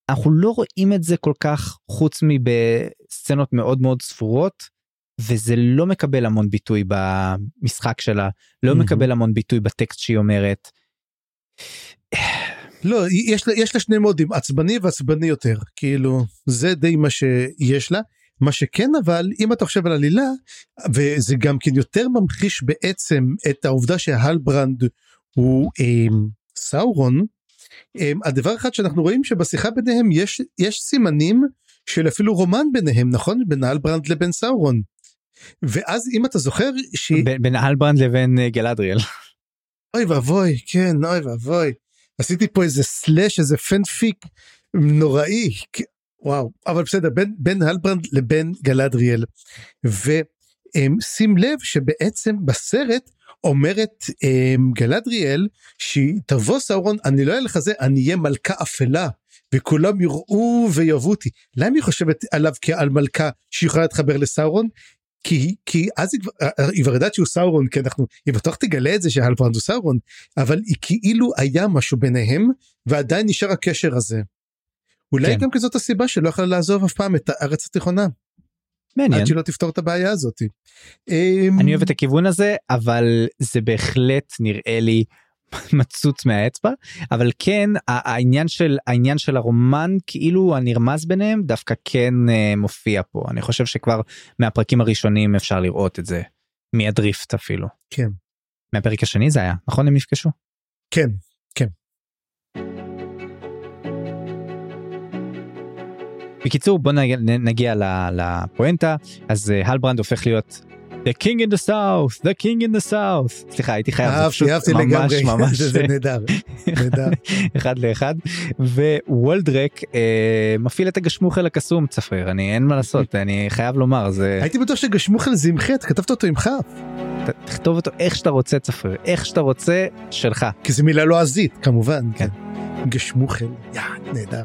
אנחנו לא רואים את זה כל כך חוץ מבסצנות מאוד מאוד ספורות וזה לא מקבל המון ביטוי במשחק שלה לא mm-hmm. מקבל המון ביטוי בטקסט שהיא אומרת. לא יש לה יש לה שני מודים עצבני ועצבני יותר כאילו זה די מה שיש לה מה שכן אבל אם אתה חושב על עלילה וזה גם כן יותר ממחיש בעצם את העובדה שהלברנד הוא אה, סאורון אה, הדבר אחד שאנחנו רואים שבשיחה ביניהם יש יש סימנים של אפילו רומן ביניהם נכון בין הלברנד לבין סאורון. ואז אם אתה זוכר ש... בין הלברנד לבין אה, גלדריאל. אוי ואבוי כן אוי ואבוי. עשיתי פה איזה slash איזה fanfic נוראי. וואו אבל בסדר בין בין הלברנד לבין גלדריאל ושים לב שבעצם בסרט אומרת גלדריאל שהיא תבוא סאורון אני לא אהיה לך זה אני אהיה מלכה אפלה וכולם יראו ויאהבו אותי. למה היא חושבת עליו כעל מלכה שיכולה להתחבר לסאורון כי כי אז היא כבר היא כבר יודעת שהוא סאורון כי אנחנו היא בטוח תגלה את זה שהלברנד הוא סאורון אבל היא כאילו היה משהו ביניהם ועדיין נשאר הקשר הזה. אולי כן. גם כזאת הסיבה שלא יכולה לעזוב אף פעם את הארץ התיכונה. מעניין. עד שלא תפתור את הבעיה הזאת. אמ, אני אוהב את הכיוון הזה אבל זה בהחלט נראה לי מצוץ מהאצבע אבל כן העניין של העניין של הרומן כאילו הנרמז ביניהם דווקא כן uh, מופיע פה. אני חושב שכבר מהפרקים הראשונים אפשר לראות את זה מהדריפט אפילו. כן. מהפרק השני זה היה נכון הם נפגשו? כן כן. בקיצור בוא נגיע, נגיע לפואנטה. אז uh, הלברנד הופך להיות The King in the South, The King in the South. סליחה, הייתי חייב, זה פשוט ממש ממש זה נהדר, נהדר. אחד לאחד. ווולדרק אה, מפעיל את הגשמוכל הקסום צפריר, אני אין מה לעשות, אני חייב לומר, זה... הייתי בטוח שגשמוכל זה עם חטא, כתבת אותו עם כף. תכתוב אותו איך שאתה רוצה צפריר, איך שאתה רוצה, שלך. כי זו מילה לועזית, לא כמובן. כן. גשמוכל, יא, נהדר.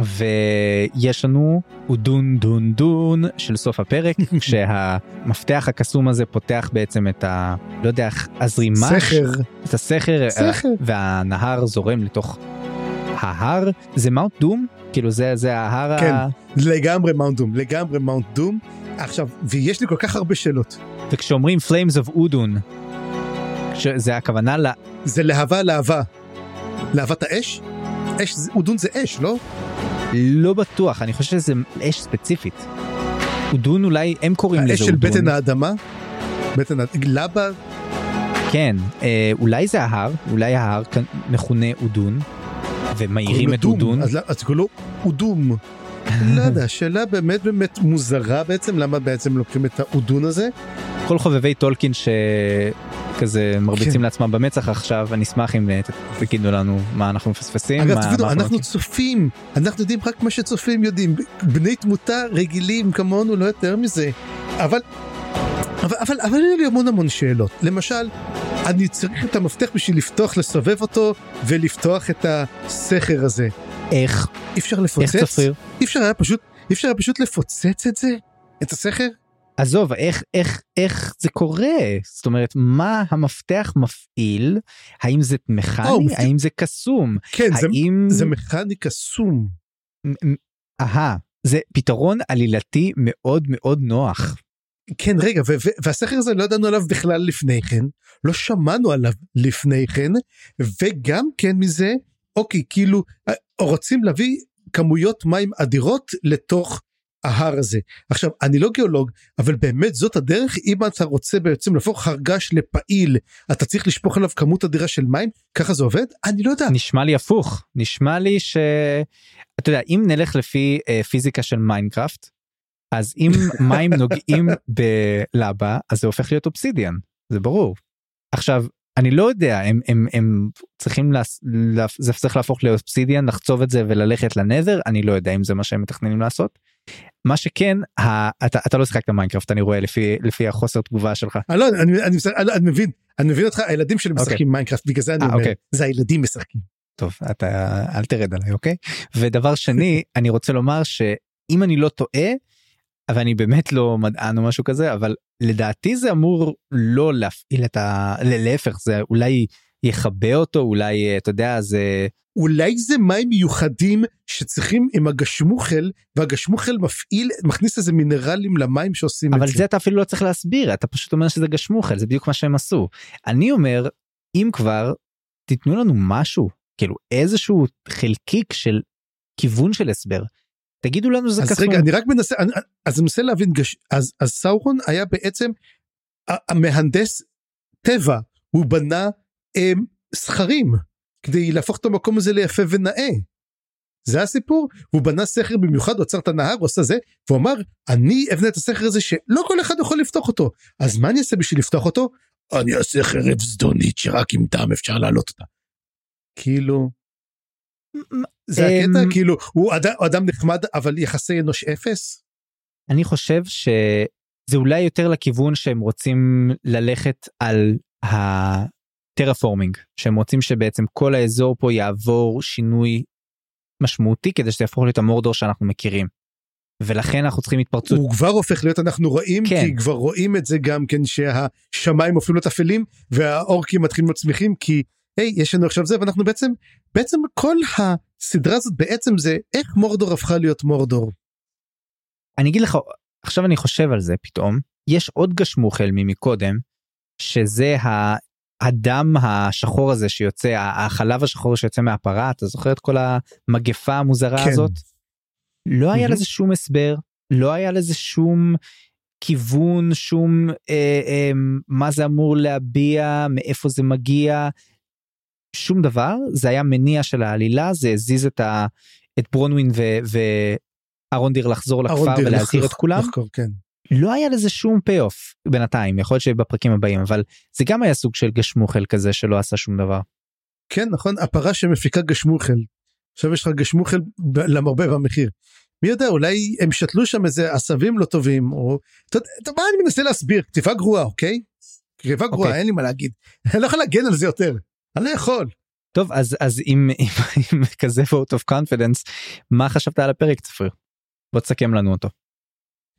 ויש לנו אודון דון דון של סוף הפרק, כשהמפתח הקסום הזה פותח בעצם את ה... לא יודע איך, הזרימה. סכר. את הסכר, סכר. והנהר זורם לתוך ההר. זה Mount Doom? כאילו זה, זה ההר כן. ה... לגמרי Mount Doom, לגמרי Mount Doom. עכשיו, ויש לי כל כך הרבה שאלות. וכשאומרים Flames of אודון, זה הכוונה ל... זה להבה להבה. להבת האש? אש, זה- אודון זה אש, לא? לא בטוח, אני חושב שזה אש ספציפית. אודון אולי, הם קוראים לזה האש של אודון. בטן האדמה? בטן לבה? כן, אה, אולי זה ההר, אולי ההר מכונה אודון, ומאירים את אודון. אז אז קוראים לו אודום. לא יודע, שאלה באמת באמת מוזרה בעצם, למה בעצם לוקחים את האודון הזה? כל חובבי טולקין שכזה מרביצים כן. לעצמם במצח עכשיו, אני אשמח אם אה, תגידו לנו מה אנחנו מפספסים. אגב, מה- תבינו, מה אנחנו. צופים, אנחנו יודעים רק מה שצופים יודעים, בני תמותה רגילים כמונו, לא יותר מזה. אבל, אבל, אבל, אבל היו לי המון המון שאלות. למשל, אני צריך את המפתח בשביל לפתוח, לסובב אותו ולפתוח את הסכר הזה. איך, אי אפשר איך לפוצץ? צפריר? אי אפשר היה פשוט, אי אפשר היה פשוט לפוצץ את זה? את הסכר? עזוב, איך, איך, איך זה קורה? זאת אומרת, מה המפתח מפעיל? האם זה מכני? מפתיע- האם זה קסום? כן, זה, האם... זה מכני קסום. אהה, זה פתרון עלילתי מאוד מאוד נוח. כן, רגע, והסכר הזה לא ידענו עליו בכלל לפני כן, לא שמענו עליו לפני כן, וגם כן מזה, אוקיי, כאילו, אה, רוצים להביא כמויות מים אדירות לתוך ההר הזה. עכשיו, אני לא גיאולוג, אבל באמת זאת הדרך, אם אתה רוצה בעצם להפוך הר געש לפעיל, אתה צריך לשפוך עליו כמות אדירה של מים? ככה זה עובד? אני לא יודע. נשמע לי הפוך, נשמע לי ש... אתה יודע, אם נלך לפי אה, פיזיקה של Minecraft, אז אם מים נוגעים בלבה, אז זה הופך להיות אובסידיאן, זה ברור. עכשיו, אני לא יודע, הם, הם, הם צריכים, להס... לה... זה צריך להפוך לאובסידיאן, לחצוב את זה וללכת ל Nether, אני לא יודע אם זה מה שהם מתכננים לעשות. מה שכן, ה... אתה, אתה לא שיחקת Minecraft, אני רואה לפי, לפי החוסר תגובה שלך. אני לא יודע, אני, אני, אני, אני מבין, אני מבין אותך, הילדים שלי אוקיי. משחקים Minecraft, בגלל זה אני אה, אומר, אוקיי. זה הילדים משחקים. טוב אתה אל תרד עליי אוקיי ודבר שני אני רוצה לומר שאם אני לא טועה ואני באמת לא מדען או משהו כזה אבל לדעתי זה אמור לא להפעיל את ה... להפך זה אולי יכבה אותו אולי אה, אתה יודע זה אולי זה מים מיוחדים שצריכים עם הגשמוכל והגשמוכל מפעיל מכניס איזה מינרלים למים שעושים אבל את זה זה. אתה אפילו לא צריך להסביר אתה פשוט אומר שזה גשמוכל זה בדיוק מה שהם עשו. אני אומר אם כבר תיתנו לנו משהו כאילו איזשהו חלקיק של כיוון של הסבר. תגידו לנו שזה אז קסום. רגע אני רק מנסה אני, אז אני מנסה להבין גש, אז, אז סאורון היה בעצם המהנדס טבע הוא בנה סכרים כדי להפוך את המקום הזה ליפה ונאה. זה הסיפור והוא בנה סכר במיוחד הוא עצר את הנהר הוא עשה זה והוא אמר אני אבנה את הסכר הזה שלא כל אחד יכול לפתוח אותו אז מה אני אעשה בשביל לפתוח אותו? אני אעשה חרב זדונית שרק עם דם אפשר להעלות אותה. כאילו זה אמ, הקטע כאילו הוא אדם, אדם נחמד אבל יחסי אנוש אפס. אני חושב שזה אולי יותר לכיוון שהם רוצים ללכת על הטרפורמינג שהם רוצים שבעצם כל האזור פה יעבור שינוי משמעותי כדי שזה יהפוך להיות המורדור שאנחנו מכירים. ולכן אנחנו צריכים התפרצות הוא כבר הופך להיות אנחנו רואים כן. כי כבר רואים את זה גם כן שהשמיים הופכים להיות אפלים והאורקים מתחילים להיות שמחים כי היי יש לנו עכשיו זה ואנחנו בעצם בעצם כל הסדרה הזאת בעצם זה איך מורדור הפכה להיות מורדור. אני אגיד לך עכשיו אני חושב על זה פתאום יש עוד גשמוכל ממקודם שזה ה- הדם השחור הזה שיוצא החלב השחור שיוצא מהפרה אתה זוכר את כל המגפה המוזרה כן. הזאת. לא היה. לזה שום הסבר לא היה לזה שום כיוון שום אה, אה, מה זה אמור להביע מאיפה זה מגיע שום דבר זה היה מניע של העלילה זה הזיז את, ה, את ברונווין ו- וארונדיר לחזור לכפר ולהזהיר את כולם לחקור, כן. לא היה לזה שום פי אוף בינתיים יכול להיות שבפרקים הבאים אבל זה גם היה סוג של גשמוכל כזה שלא עשה שום דבר. כן נכון הפרה שמפיקה גשמוכל. עכשיו יש לך גשמוכל למרבה במחיר. מי יודע אולי הם שתלו שם איזה עשבים לא טובים או אתה יודע, מה אני מנסה להסביר כתיבה גרועה אוקיי. ריבה גרועה אוקיי. אין לי מה להגיד אני לא יכול להגן על זה יותר אני לא יכול. טוב אז אז עם, עם, עם כזה vote of confidence מה חשבת על הפרק צפריר? בוא תסכם לנו אותו.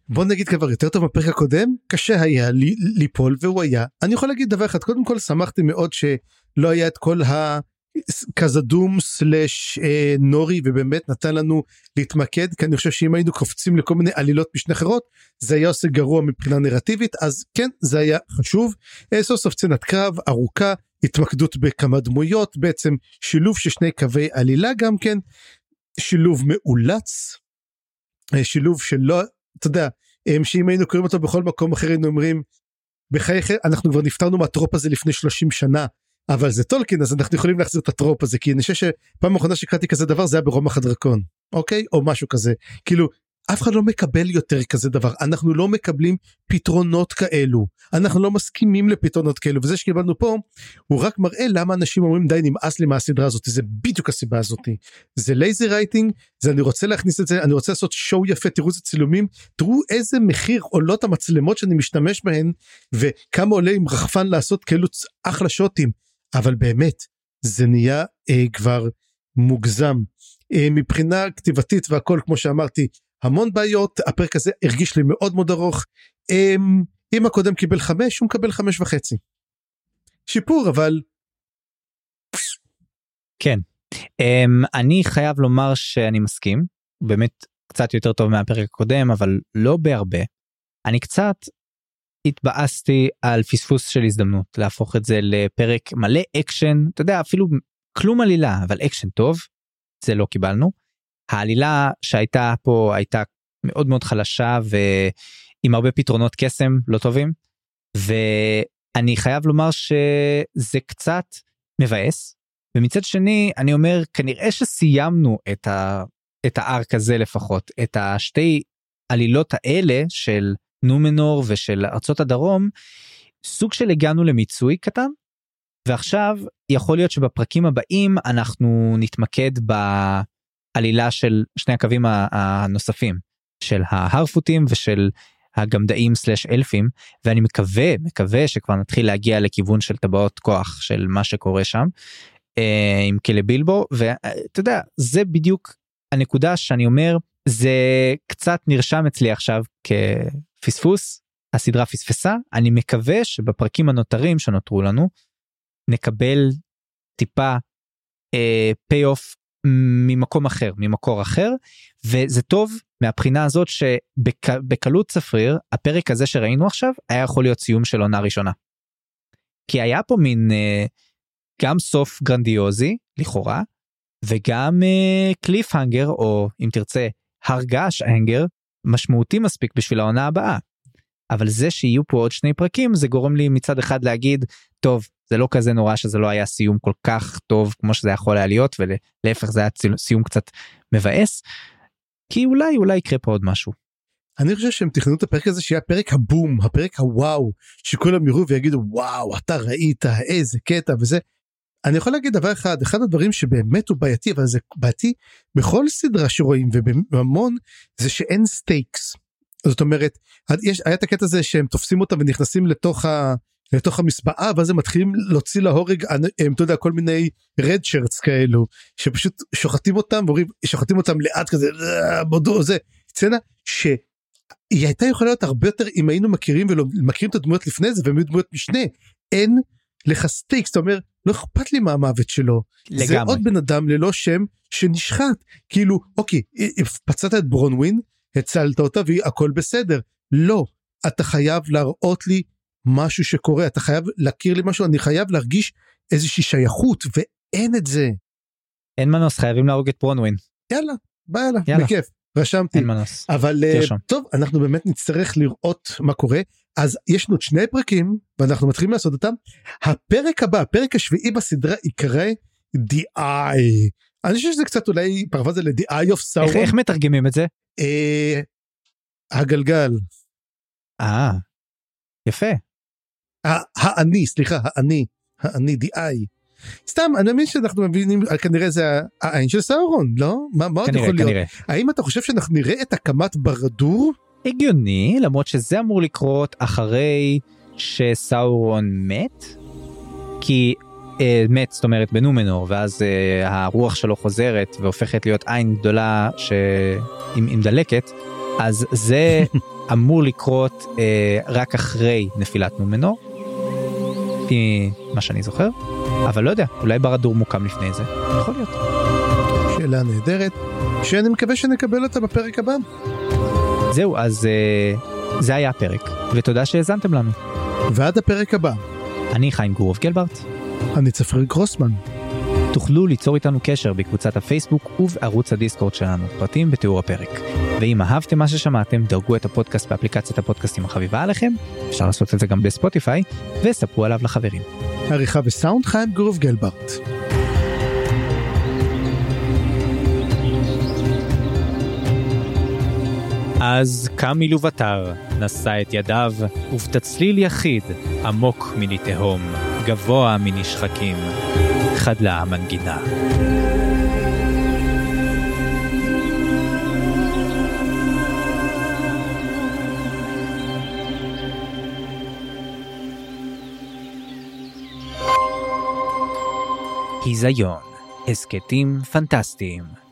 בוא נגיד כבר יותר טוב בפרק הקודם קשה היה לי ליפול והוא היה אני יכול להגיד דבר אחד קודם כל שמחתי מאוד שלא היה את כל ה... קזדום סלאש אה, נורי ובאמת נתן לנו להתמקד כי אני חושב שאם היינו קופצים לכל מיני עלילות משנה אחרות זה היה עושה גרוע מבחינה נרטיבית אז כן זה היה חשוב. אה, סוף סוף סצנת קרב ארוכה התמקדות בכמה דמויות בעצם שילוב של שני קווי עלילה גם כן שילוב מאולץ אה, שילוב שלא אתה יודע אה, שאם היינו קוראים אותו בכל מקום אחר היינו אומרים בחייך אנחנו כבר נפטרנו מהטרופ הזה לפני 30 שנה אבל זה טולקין אז אנחנו יכולים להחזיר את ה trope הזה כי אני חושב שפעם אחרונה שקראתי כזה דבר זה היה ברומח הדרקון אוקיי? או משהו כזה. כאילו אף אחד לא מקבל יותר כזה דבר. אנחנו לא מקבלים פתרונות כאלו. אנחנו לא מסכימים לפתרונות כאלו. וזה שקיבלנו פה הוא רק מראה למה אנשים אומרים די נמאס לי מהסדרה הזאת. זה בדיוק הסיבה הזאת. זה lazy writing זה אני רוצה להכניס את זה אני רוצה לעשות show יפה תראו איזה צילומים תראו איזה מחיר עולות המצלמות שאני משתמש בהן וכמה עולה עם רחפן לעשות כאלו אחלה שוטים. אבל באמת זה נהיה אה, כבר מוגזם. אה, מבחינה כתיבתית והכל כמו שאמרתי המון בעיות הפרק הזה הרגיש לי מאוד מאוד ארוך אה, אם הקודם קיבל חמש הוא מקבל חמש וחצי. שיפור אבל. כן um, אני חייב לומר שאני מסכים באמת קצת יותר טוב מהפרק הקודם אבל לא בהרבה. אני קצת התבאסתי על פספוס של הזדמנות להפוך את זה לפרק מלא אקשן אתה יודע אפילו כלום עלילה אבל אקשן טוב זה לא קיבלנו. העלילה שהייתה פה הייתה מאוד מאוד חלשה ועם הרבה פתרונות קסם לא טובים ואני חייב לומר שזה קצת מבאס. ומצד שני אני אומר כנראה שסיימנו את, ה, את הארק הזה לפחות את השתי עלילות האלה של נומנור ושל ארצות הדרום סוג של הגענו למיצוי קטן. ועכשיו יכול להיות שבפרקים הבאים אנחנו נתמקד בעלילה של שני הקווים הנוספים של ההרפוטים ושל הגמדאים סלאש אלפים ואני מקווה מקווה שכבר נתחיל להגיע לכיוון של טבעות כוח של מה שקורה שם אה, עם כלא בילבו ואתה יודע זה בדיוק הנקודה שאני אומר זה קצת נרשם אצלי עכשיו כפספוס הסדרה פספסה אני מקווה שבפרקים הנותרים שנותרו לנו נקבל טיפה פיי אוף ממקום אחר ממקור אחר וזה טוב מהבחינה הזאת שבקלות צפריר הפרק הזה שראינו עכשיו היה יכול להיות סיום של עונה ראשונה. כי היה פה מין אה, גם סוף גרנדיוזי לכאורה וגם קליף הנגר או אם תרצה הרגש הנגר משמעותי מספיק בשביל העונה הבאה. אבל זה שיהיו פה עוד שני פרקים זה גורם לי מצד אחד להגיד טוב זה לא כזה נורא שזה לא היה סיום כל כך טוב כמו שזה יכול היה להיות ולהפך זה היה סיום קצת מבאס. כי אולי אולי יקרה פה עוד משהו. אני חושב שהם תכננו את הפרק הזה שיהיה פרק הבום הפרק הוואו שכולם יראו ויגידו וואו אתה ראית איזה קטע וזה. אני יכול להגיד דבר אחד אחד הדברים שבאמת הוא בעייתי אבל זה בעייתי בכל סדרה שרואים ובהמון זה שאין stakes. זאת אומרת יש היה את הקטע הזה שהם תופסים אותם ונכנסים לתוך ה... לתוך המסבאה ואז הם מתחילים להוציא להורג הם אתה יודע כל מיני redshirts כאלו שפשוט שוחטים אותם ואומרים שוחטים אותם לאט כזה בודו זה. סצנה שהיא הייתה יכולה להיות הרבה יותר אם היינו מכירים ולא מכירים את הדמויות לפני זה והם היו דמויות משנה. אין לך stakes אתה אומר לא אכפת לי מהמוות שלו. לגמרי. זה עוד בן אדם ללא שם שנשחט. כאילו אוקיי פצעת את ברונווין הצלת אותה והכל בסדר לא אתה חייב להראות לי משהו שקורה אתה חייב להכיר לי משהו אני חייב להרגיש איזושהי שייכות ואין את זה. אין מנוס חייבים להרוג את ברונווין. יאללה בא יאללה, יאללה. בכיף רשמתי אין מנוס. אבל uh, טוב אנחנו באמת נצטרך לראות מה קורה אז יש לנו שני פרקים ואנחנו מתחילים לעשות אותם הפרק הבא הפרק השביעי בסדרה יקרא DI אני חושב שזה קצת אולי פרווזה ל-The Eye of Sauron. איך, איך מתרגמים את זה? אה, הגלגל. אה יפה. האני סליחה האני האני DI. סתם אני מבין שאנחנו מבינים כנראה זה העין של סאורון לא מה, מה עוד יכול כנראה. להיות האם אתה חושב שאנחנו נראה את הקמת ברדור הגיוני למרות שזה אמור לקרות אחרי שסאורון מת, כי אה, מת זאת אומרת בנומנור ואז אה, הרוח שלו חוזרת והופכת להיות עין גדולה שעם עם דלקת אז זה אמור לקרות אה, רק אחרי נפילת נומנור. לפי מה שאני זוכר אבל לא יודע אולי ברדור מוקם לפני זה יכול להיות. שאלה נהדרת שאני מקווה שנקבל אותה בפרק הבא. זהו אז אה, זה היה הפרק ותודה שהאזנתם לנו. ועד הפרק הבא. אני חיים גורוב גלברט. אני צפריר גרוסמן. תוכלו ליצור איתנו קשר בקבוצת הפייסבוק ובערוץ הדיסקורד שלנו, פרטים בתיאור הפרק. ואם אהבתם מה ששמעתם, דרגו את הפודקאסט באפליקציית הפודקאסטים החביבה עליכם, אפשר לעשות את זה גם בספוטיפיי, וספרו עליו לחברים. עריכה וסאונד חיים גורוב גלברט. אז קם מלוותר, נשא את ידיו, ובתצליל יחיד, עמוק מני תהום, גבוה מני שחקים, חדלה המנגינה. היזיון, הסכתים פנטסטיים